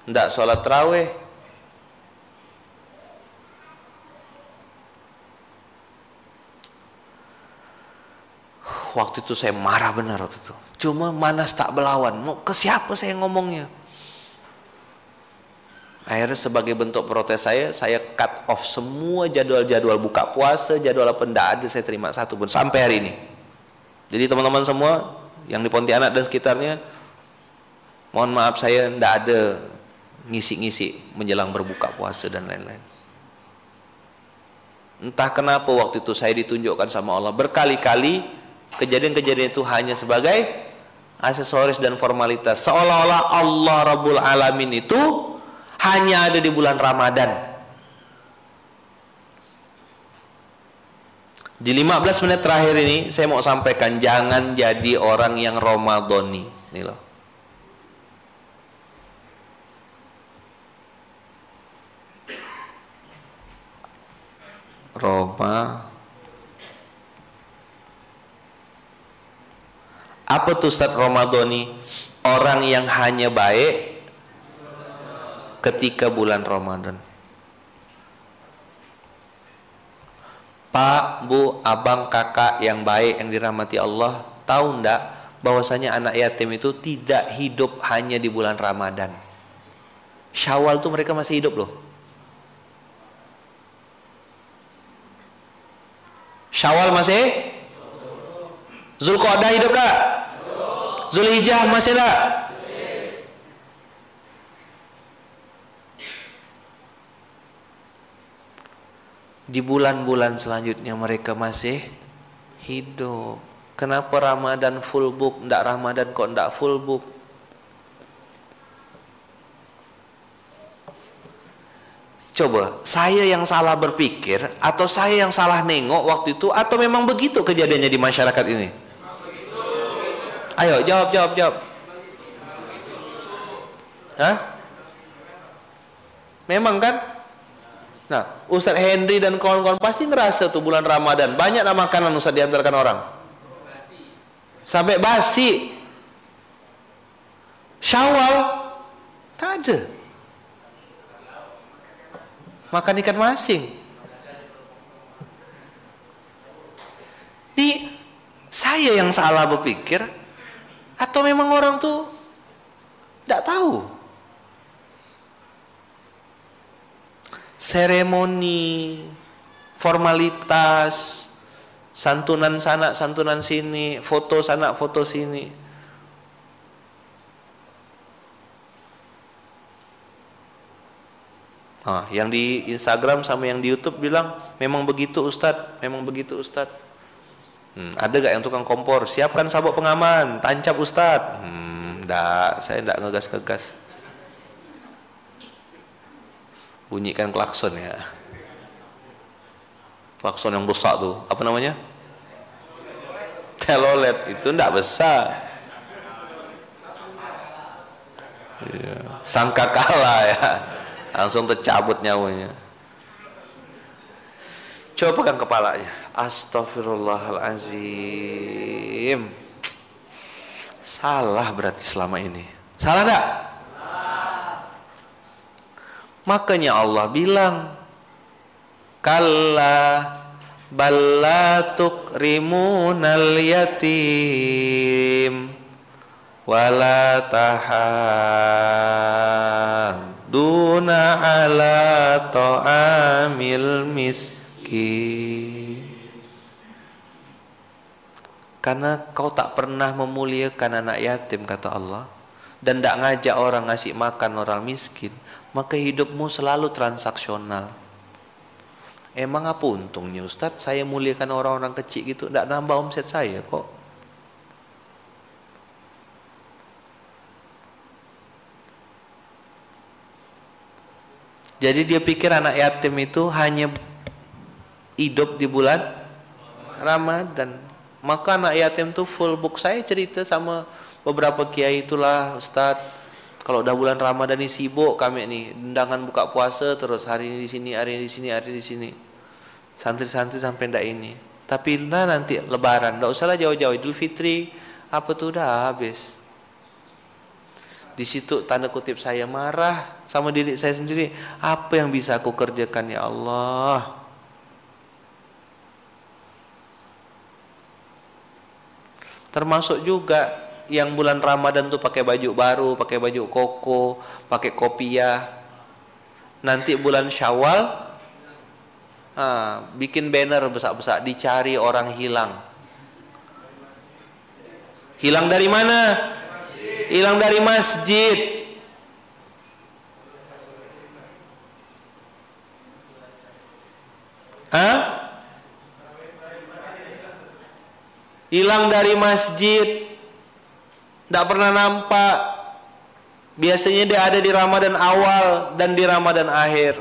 Tidak sholat terawih waktu itu saya marah benar waktu itu. Cuma manas tak belawan. Mau ke siapa saya ngomongnya? Akhirnya sebagai bentuk protes saya, saya cut off semua jadwal-jadwal buka puasa, jadwal apa tidak ada saya terima satu pun sampai hari ini. Jadi teman-teman semua yang di Pontianak dan sekitarnya, mohon maaf saya tidak ada ngisi-ngisi menjelang berbuka puasa dan lain-lain. Entah kenapa waktu itu saya ditunjukkan sama Allah berkali-kali kejadian-kejadian itu hanya sebagai aksesoris dan formalitas. Seolah-olah Allah Rabbul Alamin itu hanya ada di bulan Ramadan. Di 15 menit terakhir ini saya mau sampaikan jangan jadi orang yang Ramadhani. Nih loh. Roma Apa tuh Ustaz Ramadhani? Orang yang hanya baik ketika bulan Ramadan. Pak, Bu, abang, kakak yang baik yang dirahmati Allah, tahu ndak bahwasanya anak yatim itu tidak hidup hanya di bulan Ramadan. Syawal tuh mereka masih hidup loh. Syawal masih? Zulqa'dah hidup tak? Zulhijjah masih tak? Di bulan-bulan selanjutnya mereka masih hidup. Kenapa Ramadan full book? Ndak Ramadan kok ndak full book? Coba, saya yang salah berpikir atau saya yang salah nengok waktu itu atau memang begitu kejadiannya di masyarakat ini? Ayo jawab jawab jawab. Hah? Memang kan? Nah, Ustadz Henry dan kawan-kawan pasti ngerasa tuh bulan Ramadan banyak makanan Ustadz diantarkan orang. Sampai basi. Syawal tak ada. Makan ikan masing. Di saya yang salah berpikir atau memang orang tuh tidak tahu? Seremoni, formalitas, santunan sana, santunan sini, foto sana, foto sini. Nah, yang di Instagram sama yang di YouTube bilang memang begitu Ustadz, memang begitu Ustadz. Hmm, ada gak yang tukang kompor? Siapkan sabuk pengaman, tancap Ustad. Hmm, enggak, saya enggak ngegas-ngegas. Bunyikan klakson ya. Klakson yang rusak tuh, apa namanya? Telolet itu enggak besar. Iya. Sangka kalah ya. Langsung tercabut nyawanya. Coba pegang kepalanya. Astagfirullahalazim. Salah berarti selama ini. Salah enggak? Makanya Allah bilang, Kalla balatuk rimunal yatim wala duna ala ta'amil miskin karena kau tak pernah memuliakan anak yatim kata Allah. Dan tak ngajak orang ngasih makan orang miskin maka hidupmu selalu transaksional. Emang apa untungnya Ustadz saya muliakan orang-orang kecil gitu tidak nambah omset saya kok. Jadi dia pikir anak yatim itu hanya hidup di bulan Ramadan maka anak yatim tuh full book. Saya cerita sama beberapa kiai itulah Ustaz. Kalau udah bulan Ramadan ini sibuk kami nih undangan buka puasa terus. Hari ini di sini hari ini di sini hari ini di sini. Santri-santri sampai ndak ini. Tapi nah nanti lebaran. Ndak usahlah jauh-jauh. Idul Fitri apa tuh udah habis. Di situ tanda kutip saya marah sama diri saya sendiri. Apa yang bisa aku kerjakan ya Allah termasuk juga yang bulan Ramadan tuh pakai baju baru, pakai baju koko, pakai kopiah. Nanti bulan Syawal ah, bikin banner besar-besar dicari orang hilang. Hilang dari mana? Hilang dari masjid. Hah? Hilang dari masjid. Tidak pernah nampak. Biasanya dia ada di Ramadan awal dan di Ramadan akhir.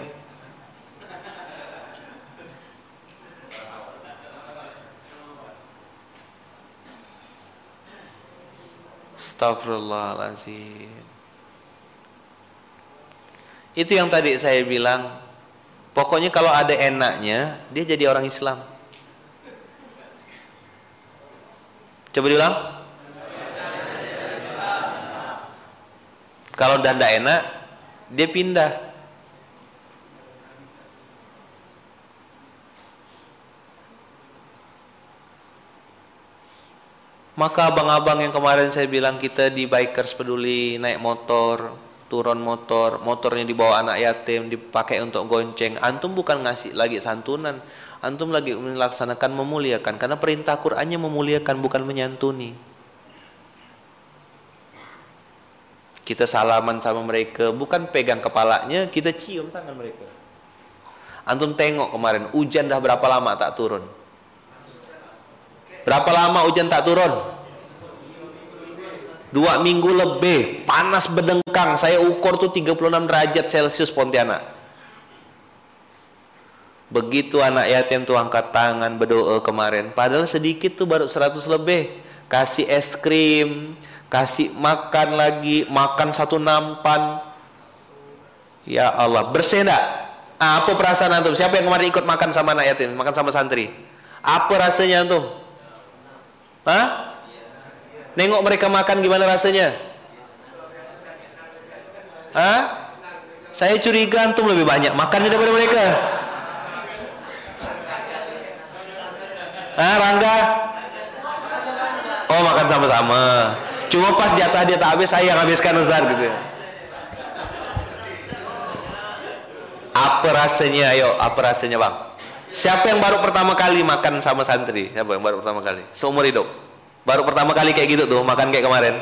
Astagfirullahaladzim Itu yang tadi saya bilang. Pokoknya kalau ada enaknya Dia jadi orang Islam Coba diulang. Kalau udah tidak enak, dia pindah. Maka abang-abang yang kemarin saya bilang kita di bikers peduli naik motor, turun motor, motornya dibawa anak yatim, dipakai untuk gonceng. Antum bukan ngasih lagi santunan, antum lagi melaksanakan memuliakan. Karena perintah Qur'annya memuliakan bukan menyantuni. Kita salaman sama mereka bukan pegang kepalanya kita cium tangan mereka. Antum tengok kemarin hujan dah berapa lama tak turun? Berapa lama hujan tak turun? Dua minggu lebih panas berdengkang saya ukur tuh 36 derajat celcius Pontianak Begitu anak yatim tuh angkat tangan berdoa kemarin. Padahal sedikit tuh baru 100 lebih. Kasih es krim, kasih makan lagi, makan satu nampan. Ya Allah, bersih enggak? Apa perasaan antum? Siapa yang kemarin ikut makan sama anak yatim, makan sama santri? Apa rasanya antum? Hah? Nengok mereka makan gimana rasanya? Hah? Saya curiga antum lebih banyak makannya daripada mereka. Ah, Rangga? Oh, makan sama-sama. Cuma pas jatah dia tak habis, saya yang habiskan Ustaz gitu ya. Apa rasanya? Ayo, apa rasanya, Bang? Siapa yang baru pertama kali makan sama santri? Siapa yang baru pertama kali? Seumur hidup. Baru pertama kali kayak gitu tuh, makan kayak kemarin.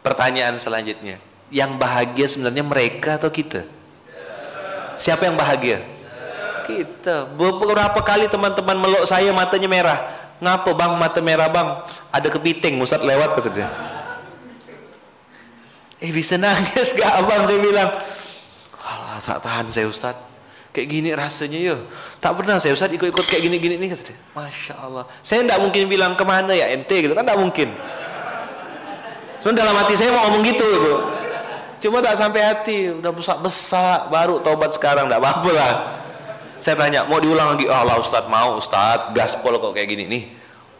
Pertanyaan selanjutnya. Yang bahagia sebenarnya mereka atau kita? Siapa yang bahagia? Kita. Beberapa kali teman-teman meluk saya matanya merah. Ngapa bang mata merah bang? Ada kepiting Ustaz lewat kata dia. Eh bisa nangis gak abang? Saya bilang Alah, tak tahan saya Ustaz. Kayak gini rasanya ya tak pernah saya Ustaz ikut-ikut kayak gini-gini nih kata dia. Masya Allah. Saya tidak mungkin bilang ke mana ya ente gitu kan tidak mungkin. Soalnya dalam hati saya mau ngomong gitu gitu cuma tak sampai hati. Udah besar-besar baru tobat sekarang tidak apa-apa lah saya tanya, mau diulang lagi? Oh, Allah Ustadz mau, Ustadz gaspol kok kayak gini nih.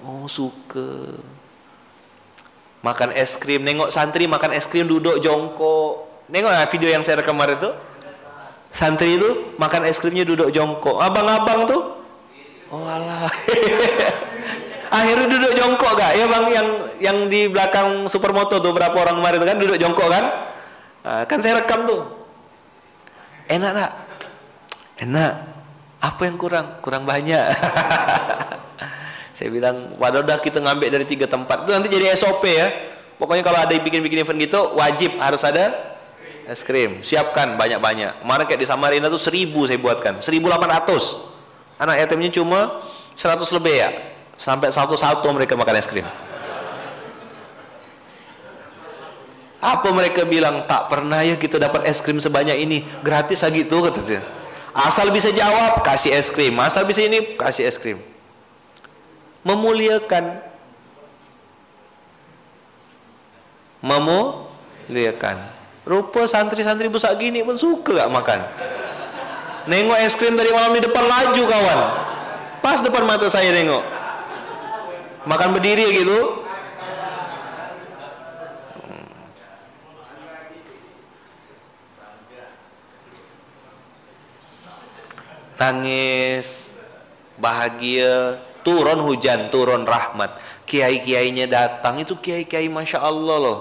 Oh suka. Makan es krim, nengok santri makan es krim duduk jongkok. Nengok ya video yang saya rekam kemarin itu. Santri itu makan es krimnya duduk jongkok. Abang-abang tuh, oh alah. <laughs> Akhirnya duduk jongkok gak? Ya bang yang yang di belakang supermoto tuh berapa orang kemarin kan duduk jongkok kan? Nah, kan saya rekam tuh. Enak tak? Enak. Apa yang kurang? Kurang banyak. <laughs> saya bilang, waduh udah kita ngambil dari tiga tempat. Itu nanti jadi SOP ya. Pokoknya kalau ada bikin-bikin event gitu, wajib harus ada es krim siapkan banyak-banyak kemarin kayak di Samarinda tuh seribu saya buatkan 1800 anak yatimnya cuma 100 lebih ya sampai satu-satu mereka makan es krim apa mereka bilang tak pernah ya kita dapat es krim sebanyak ini gratis lagi tuh kata dia asal bisa jawab kasih es krim asal bisa ini kasih es krim memuliakan memuliakan Rupa santri-santri besar gini pun suka gak makan. Nengok es krim dari malam di depan laju kawan. Pas depan mata saya nengok. Makan berdiri gitu. Nangis, bahagia, turun hujan, turun rahmat. Kiai-kiainya datang, itu kiai-kiai Masya Allah loh.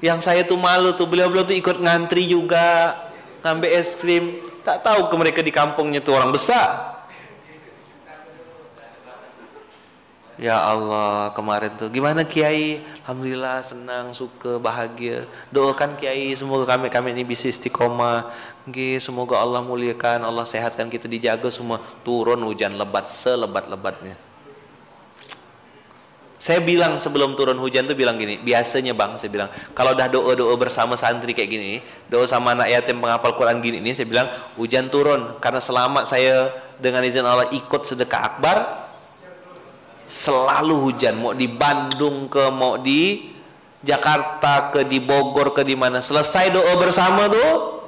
Yang saya tuh malu tuh beliau-beliau tuh ikut ngantri juga ngambil es krim. Tak tahu ke mereka di kampungnya tuh orang besar Ya Allah kemarin tuh. Gimana Kiai? Alhamdulillah senang suka bahagia. Doakan Kiai semoga kami kami ini bisa istiqomah. Gih, semoga Allah muliakan Allah sehatkan kita dijaga semua. Turun hujan lebat selebat lebatnya saya bilang sebelum turun hujan tuh bilang gini, biasanya bang, saya bilang kalau udah doa doa bersama santri kayak gini, doa sama anak yatim penghafal Quran gini ini, saya bilang hujan turun. Karena selama saya dengan izin Allah ikut sedekah akbar, selalu hujan. Mau di Bandung ke, mau di Jakarta ke, di Bogor ke, di mana. Selesai doa bersama tuh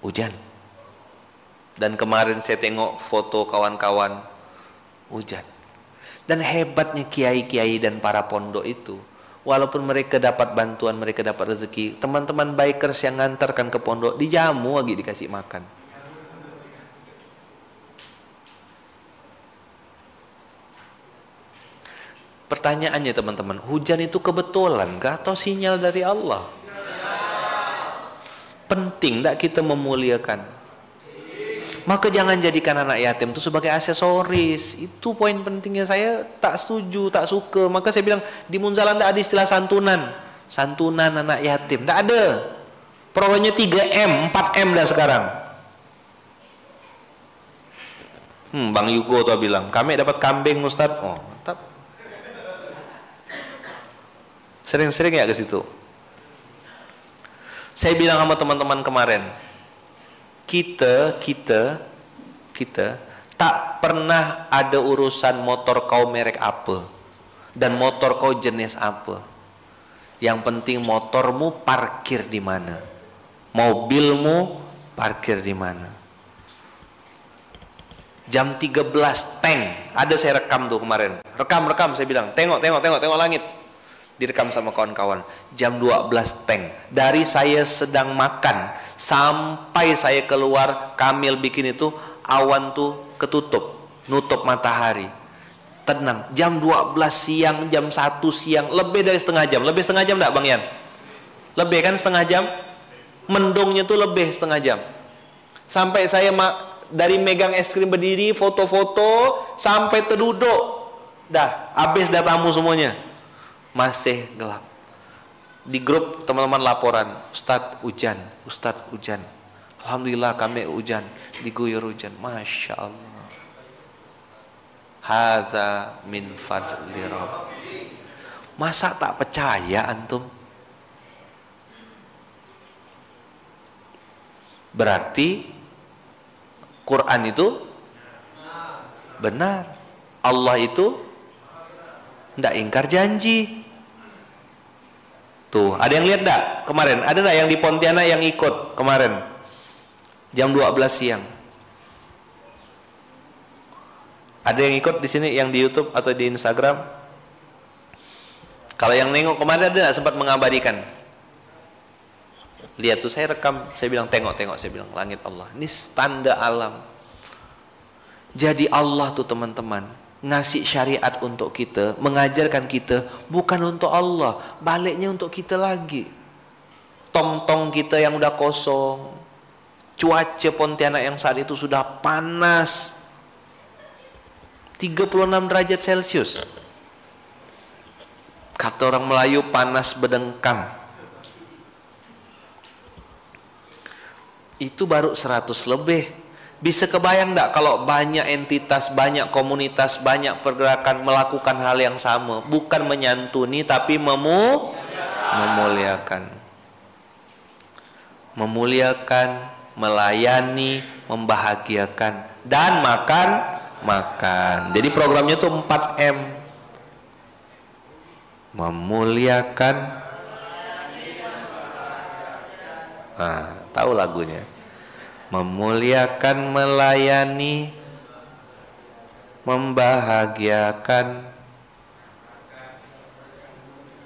hujan. Dan kemarin saya tengok foto kawan-kawan hujan dan hebatnya kiai-kiai dan para pondok itu, walaupun mereka dapat bantuan, mereka dapat rezeki, teman-teman bikers yang ngantarkan ke pondok dijamu lagi dikasih makan. Pertanyaannya teman-teman, hujan itu kebetulan kah atau sinyal dari Allah? Penting tidak kita memuliakan maka jangan jadikan anak yatim itu sebagai aksesoris. Itu poin pentingnya saya tak setuju, tak suka. Maka saya bilang di Munzalan tidak ada istilah santunan. Santunan anak yatim. Tidak ada. Programnya 3M, 4M dah sekarang. Hmm, Bang Yugo tuh bilang, kami dapat kambing Ustaz. Oh, mantap. Sering-sering ya ke situ. Saya bilang sama teman-teman kemarin, kita kita kita tak pernah ada urusan motor kau merek apa dan motor kau jenis apa. Yang penting motormu parkir di mana. Mobilmu parkir di mana. Jam 13 tank. Ada saya rekam tuh kemarin. Rekam, rekam saya bilang. Tengok, tengok, tengok, tengok langit direkam sama kawan-kawan. Jam 12 tank. Dari saya sedang makan sampai saya keluar Kamil bikin itu awan tuh ketutup nutup matahari. Tenang jam 12 siang jam 1 siang lebih dari setengah jam. Lebih setengah jam enggak Bang Yan lebih kan setengah jam? Mendungnya tuh lebih setengah jam. Sampai saya dari megang es krim berdiri foto-foto sampai terduduk. Dah habis dah tamu semuanya masih gelap. Di grup teman-teman laporan, Ustadz hujan, Ustadz hujan. Alhamdulillah kami hujan, diguyur hujan. Masya Allah. Hadza min fadli Rabbi. Masa tak percaya antum? Berarti Quran itu benar. Allah itu tidak ingkar janji. Tuh, ada yang lihat enggak kemarin? Ada enggak yang di Pontianak yang ikut kemarin? Jam 12 siang. Ada yang ikut di sini yang di YouTube atau di Instagram? Kalau yang nengok kemarin ada enggak sempat mengabadikan? lihat tuh saya rekam saya bilang tengok tengok saya bilang langit Allah ini tanda alam jadi Allah tuh teman-teman ngasih syariat untuk kita mengajarkan kita bukan untuk Allah. Baliknya untuk kita lagi. Tong-tong kita yang udah kosong cuaca Pontianak yang saat itu sudah panas 36 derajat celcius. Kata orang Melayu panas bedengkang. Itu baru 100 lebih. Bisa kebayang enggak kalau banyak entitas, banyak komunitas, banyak pergerakan melakukan hal yang sama, bukan menyantuni tapi memu memuliakan. Memuliakan, melayani, membahagiakan dan makan makan. Jadi programnya tuh 4M. Memuliakan Nah, tahu lagunya memuliakan, melayani, membahagiakan,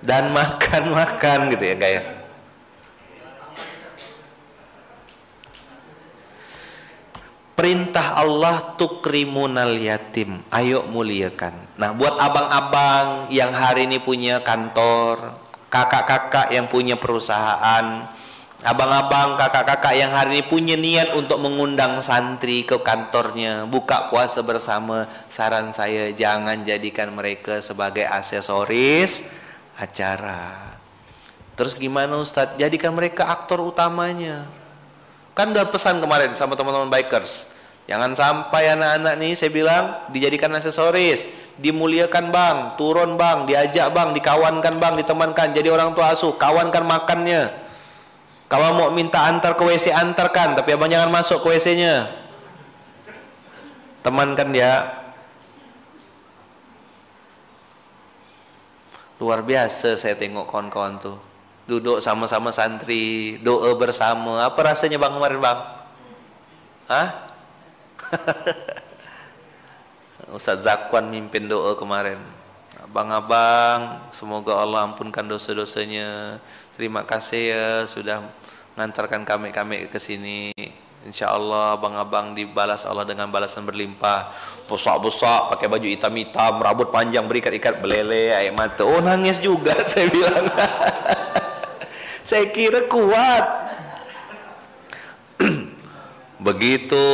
dan <laughs> makan-makan gitu ya kayak. Perintah Allah tukrimunal yatim. Ayo muliakan. Nah, buat abang-abang yang hari ini punya kantor, kakak-kakak yang punya perusahaan, abang-abang, kakak-kakak yang hari ini punya niat untuk mengundang santri ke kantornya, buka puasa bersama, saran saya jangan jadikan mereka sebagai aksesoris acara. Terus gimana Ustadz? Jadikan mereka aktor utamanya. Kan udah pesan kemarin sama teman-teman bikers. Jangan sampai anak-anak nih saya bilang dijadikan aksesoris, dimuliakan bang, turun bang, diajak bang, dikawankan bang, ditemankan, jadi orang tua asuh, kawankan makannya kalau mau minta antar ke WC antarkan, tapi abang jangan masuk ke WC-nya. Temankan dia. Luar biasa saya tengok kawan-kawan tuh. Duduk sama-sama santri, doa bersama. Apa rasanya bang kemarin bang? Hah? <laughs> Ustaz Zakwan mimpin doa kemarin. Abang-abang, semoga Allah ampunkan dosa-dosanya. Terima kasih ya sudah mengantarkan kami-kami ke sini. Insya Allah abang-abang dibalas Allah dengan balasan berlimpah. Bosak-bosak, pakai baju hitam-hitam, rambut panjang berikat-ikat belele, air mata. Oh nangis juga <laughs> saya bilang. <laughs> saya kira kuat. <clears throat> Begitu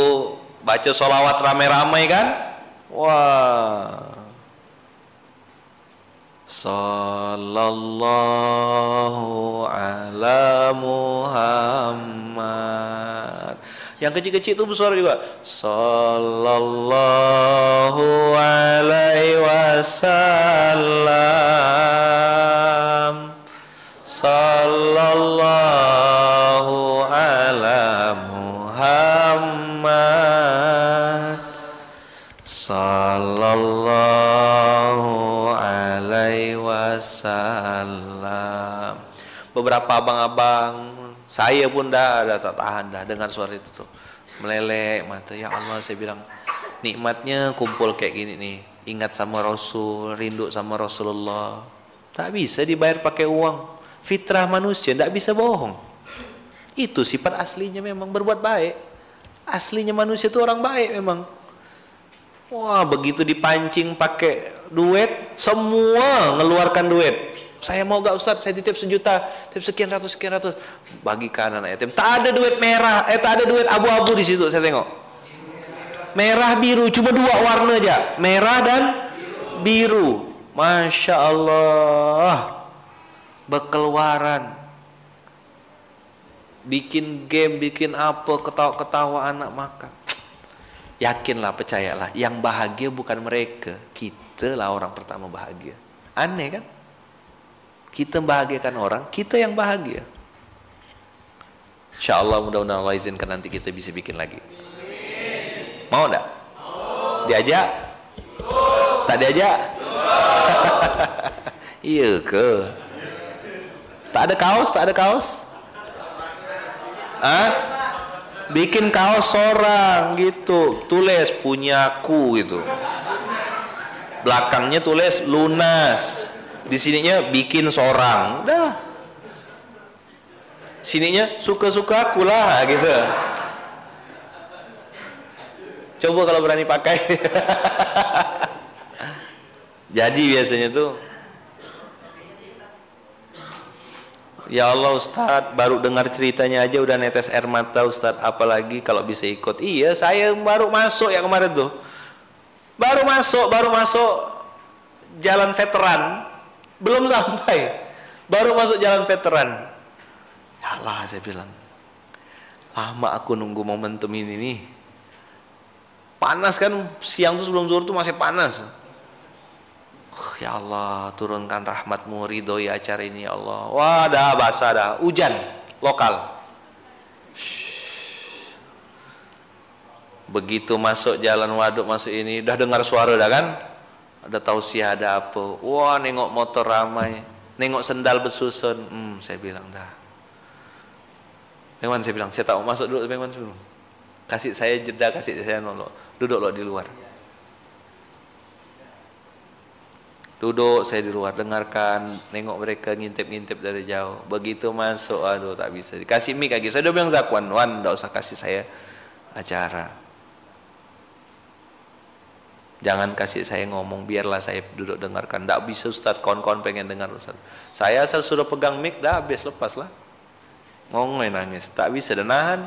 baca solawat rame-rame kan? Wah Sallallahu ala Muhammad. Yang kecil-kecil itu bersuara juga Sallallahu alaihi wasallam. Sallallahu ala Muhammad wasallam. Beberapa abang-abang, saya pun dah ada tak tahan dah dengar suara itu tuh. Meleleh mata, ya Allah saya bilang nikmatnya kumpul kayak gini nih. Ingat sama Rasul, rindu sama Rasulullah. Tak bisa dibayar pakai uang. Fitrah manusia tidak bisa bohong. Itu sifat aslinya memang berbuat baik. Aslinya manusia itu orang baik memang. Wah, begitu dipancing pakai duit, semua ngeluarkan duit. Saya mau gak Ustaz, saya titip sejuta, titip sekian ratus, sekian ratus. Bagi kanan yatim. Tak ada duit merah, eh tak ada duit abu-abu di situ, saya tengok. Merah biru, cuma dua warna aja. Merah dan biru. Masya Allah. Berkeluaran. Bikin game, bikin apa, ketawa-ketawa anak makan Yakinlah, percayalah, yang bahagia bukan mereka, kita lah orang pertama bahagia. Aneh kan? Kita membahagiakan orang, kita yang bahagia. Insya Allah mudah-mudahan Allah izinkan nanti kita bisa bikin lagi. Mau enggak? Diajak? Tak diajak? <laughs> iya ke? Tak ada kaos? Tak ada kaos? Hah? Bikin kaos seorang gitu. Tulis punyaku gitu. Belakangnya tulis lunas. Di sininya bikin seorang. Dah. Sininya suka-suka aku lah gitu. Coba kalau berani pakai. <laughs> Jadi biasanya tuh Ya Allah Ustadz baru dengar ceritanya aja udah netes air mata Ustadz. Apalagi kalau bisa ikut. Iya saya baru masuk ya kemarin tuh. Baru masuk baru masuk jalan veteran. Belum sampai. Baru masuk jalan veteran. Ya Allah saya bilang lama aku nunggu momentum ini nih. Panas kan siang tuh sebelum zuhur tuh masih panas Ya Allah turunkan rahmatmu ridhoi acara ini ya Allah. Wah dah basah dah. Hujan lokal. Begitu masuk jalan waduk masuk ini Udah dengar suara dah kan? Ada tausiah ada apa. Wah nengok motor ramai. Nengok sendal bersusun. Hmm saya bilang dah. Bengwan saya bilang Saya tak mau masuk dulu Bengwan dulu. Kasih saya jeda kasih saya nolok Duduk loh di luar duduk saya di luar dengarkan. Nengok mereka ngintip-ngintip dari jauh. Begitu masuk aduh tak bisa. Dikasih mic lagi. Saya udah bilang zakwan wan tidak usah kasih saya acara. Jangan kasih saya ngomong biarlah saya duduk dengarkan. Tidak bisa Ustaz kawan-kawan pengen dengar Ustaz. Saya asal sudah pegang mic dah habis lepas lah ngomong nangis. Tak bisa dan nahan.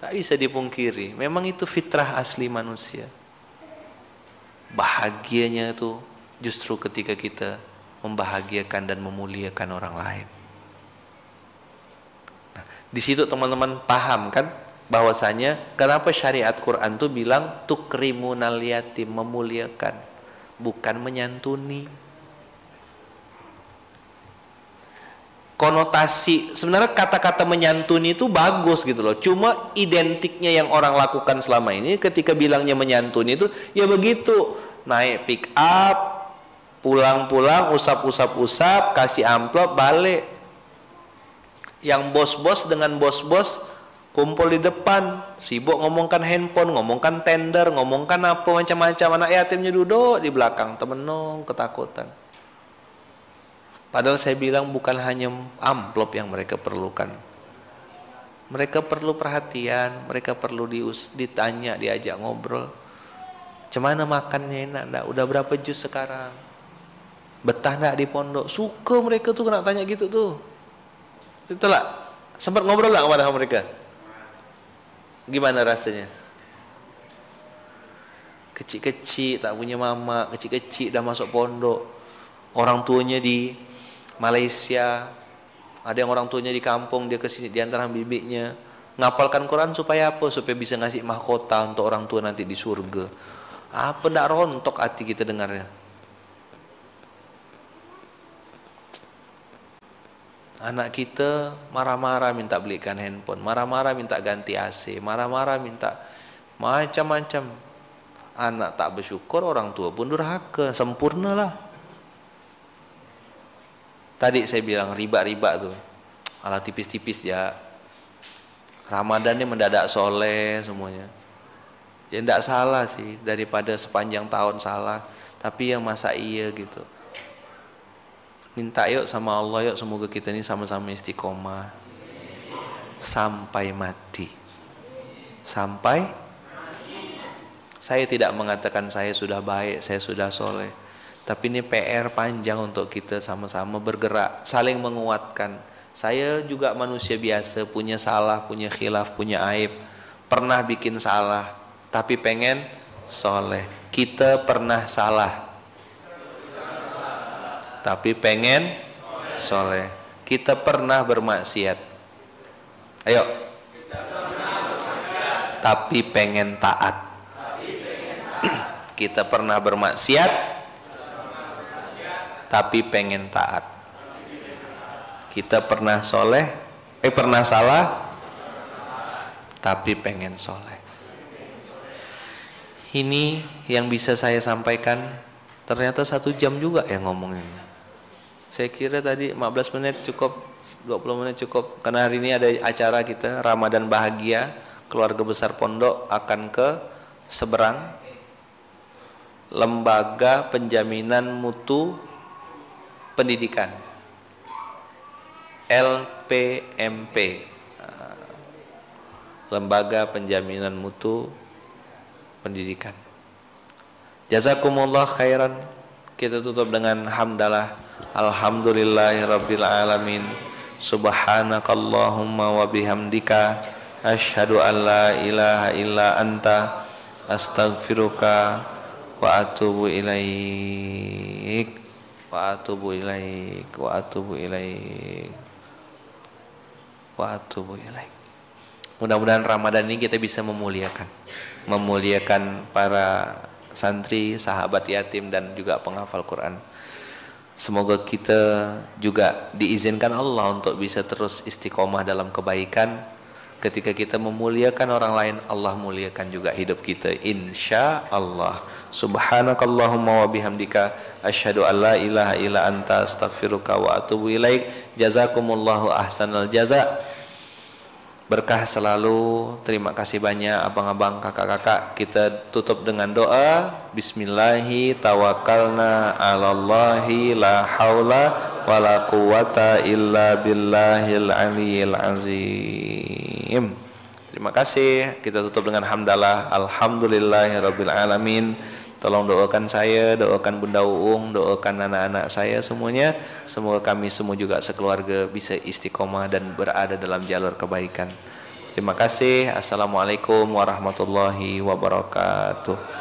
Tak bisa dipungkiri. Memang itu fitrah asli manusia bahagianya itu justru ketika kita membahagiakan dan memuliakan orang lain. Nah, di situ teman-teman paham kan bahwasanya kenapa syariat Quran tuh bilang tukrimunal yatim memuliakan bukan menyantuni. Konotasi. Sebenarnya kata-kata menyantuni itu bagus gitu loh. Cuma identiknya yang orang lakukan selama ini ketika bilangnya menyantuni itu ya begitu. Naik pick up pulang-pulang usap-usap-usap kasih amplop balik. Yang bos-bos dengan bos-bos kumpul di depan sibuk ngomongkan handphone ngomongkan tender ngomongkan apa macam-macam. Anak yatimnya duduk di belakang temenong ketakutan Padahal saya bilang bukan hanya amplop yang mereka perlukan. Mereka perlu perhatian, mereka perlu dius, ditanya, diajak ngobrol. Cemana makannya enak enggak? Udah berapa jus sekarang? Betah enggak di pondok? Suka mereka tuh kena tanya gitu tuh. Itulah. Sempat ngobrol enggak kepada mereka? Gimana rasanya? Kecil-kecil tak punya mama, kecil-kecil dah masuk pondok. Orang tuanya di Malaysia ada yang orang tuanya di kampung dia ke sini diantar bibiknya ngapalkan Quran supaya apa? Supaya bisa ngasih mahkota untuk orang tua nanti di surga. Apa ndak rontok hati kita dengarnya? Anak kita marah-marah minta belikan handphone marah-marah minta ganti AC marah-marah minta macam-macam. Anak tak bersyukur orang tua pun durhaka. Sempurna lah Tadi saya bilang riba-riba tuh. Ala tipis-tipis ya. Ramadan ini mendadak soleh semuanya. Ya tidak salah sih daripada sepanjang tahun salah. Tapi yang masa iya gitu. Minta yuk sama Allah yuk semoga kita ini sama-sama istiqomah. Sampai mati. Sampai saya tidak mengatakan saya sudah baik, saya sudah soleh tapi ini PR panjang untuk kita sama-sama bergerak, saling menguatkan. Saya juga manusia biasa, punya salah, punya khilaf, punya aib. Pernah bikin salah, tapi pengen soleh. Kita pernah salah, tapi pengen soleh. Kita pernah bermaksiat. Ayo. Tapi pengen taat. <clears throat> Kita pernah bermaksiat, tapi pengen taat. Kita pernah soleh, eh pernah salah, tapi pengen soleh. Ini yang bisa saya sampaikan. Ternyata satu jam juga ya ngomongin. Saya kira tadi 15 menit cukup, 20 menit cukup. Karena hari ini ada acara kita Ramadan bahagia, keluarga besar pondok akan ke seberang lembaga penjaminan mutu pendidikan. LPMP Lembaga Penjaminan Mutu Pendidikan. Jazakumullah khairan. Kita tutup dengan hamdalah Alhamdulillahirabbil alamin Subhanakallahumma wa bihamdika. Asyhadu an la ilaha illa anta. Astaghfiruka wa atubu ilaik wa atubu ilaik wa atubu ilaik. Wa atubu ilaik. Mudah-mudahan Ramadan ini kita bisa memuliakan. Memuliakan para santri, sahabat yatim dan juga penghafal Quran. Semoga kita juga diizinkan Allah untuk bisa terus istiqomah dalam kebaikan ketika kita memuliakan orang lain Allah muliakan juga hidup kita insya Allah subhanakallahumma wa bihamdika asyhadu an la ilaha illa anta astaghfiruka wa atubu ilaik. Jazakumullahu ahsanal jaza. Berkah selalu. Terima kasih banyak abang-abang kakak-kakak. Kita tutup dengan doa. Bismillahi tawakkalna alallahi la wala quwata illa billahil aliyil azim terima kasih kita tutup dengan hamdalah alhamdulillahirabbil alamin Tolong doakan saya, doakan Bunda Uung, doakan anak-anak saya semuanya. Semoga kami semua juga sekeluarga bisa istiqomah dan berada dalam jalur kebaikan. Terima kasih. Assalamualaikum warahmatullahi wabarakatuh.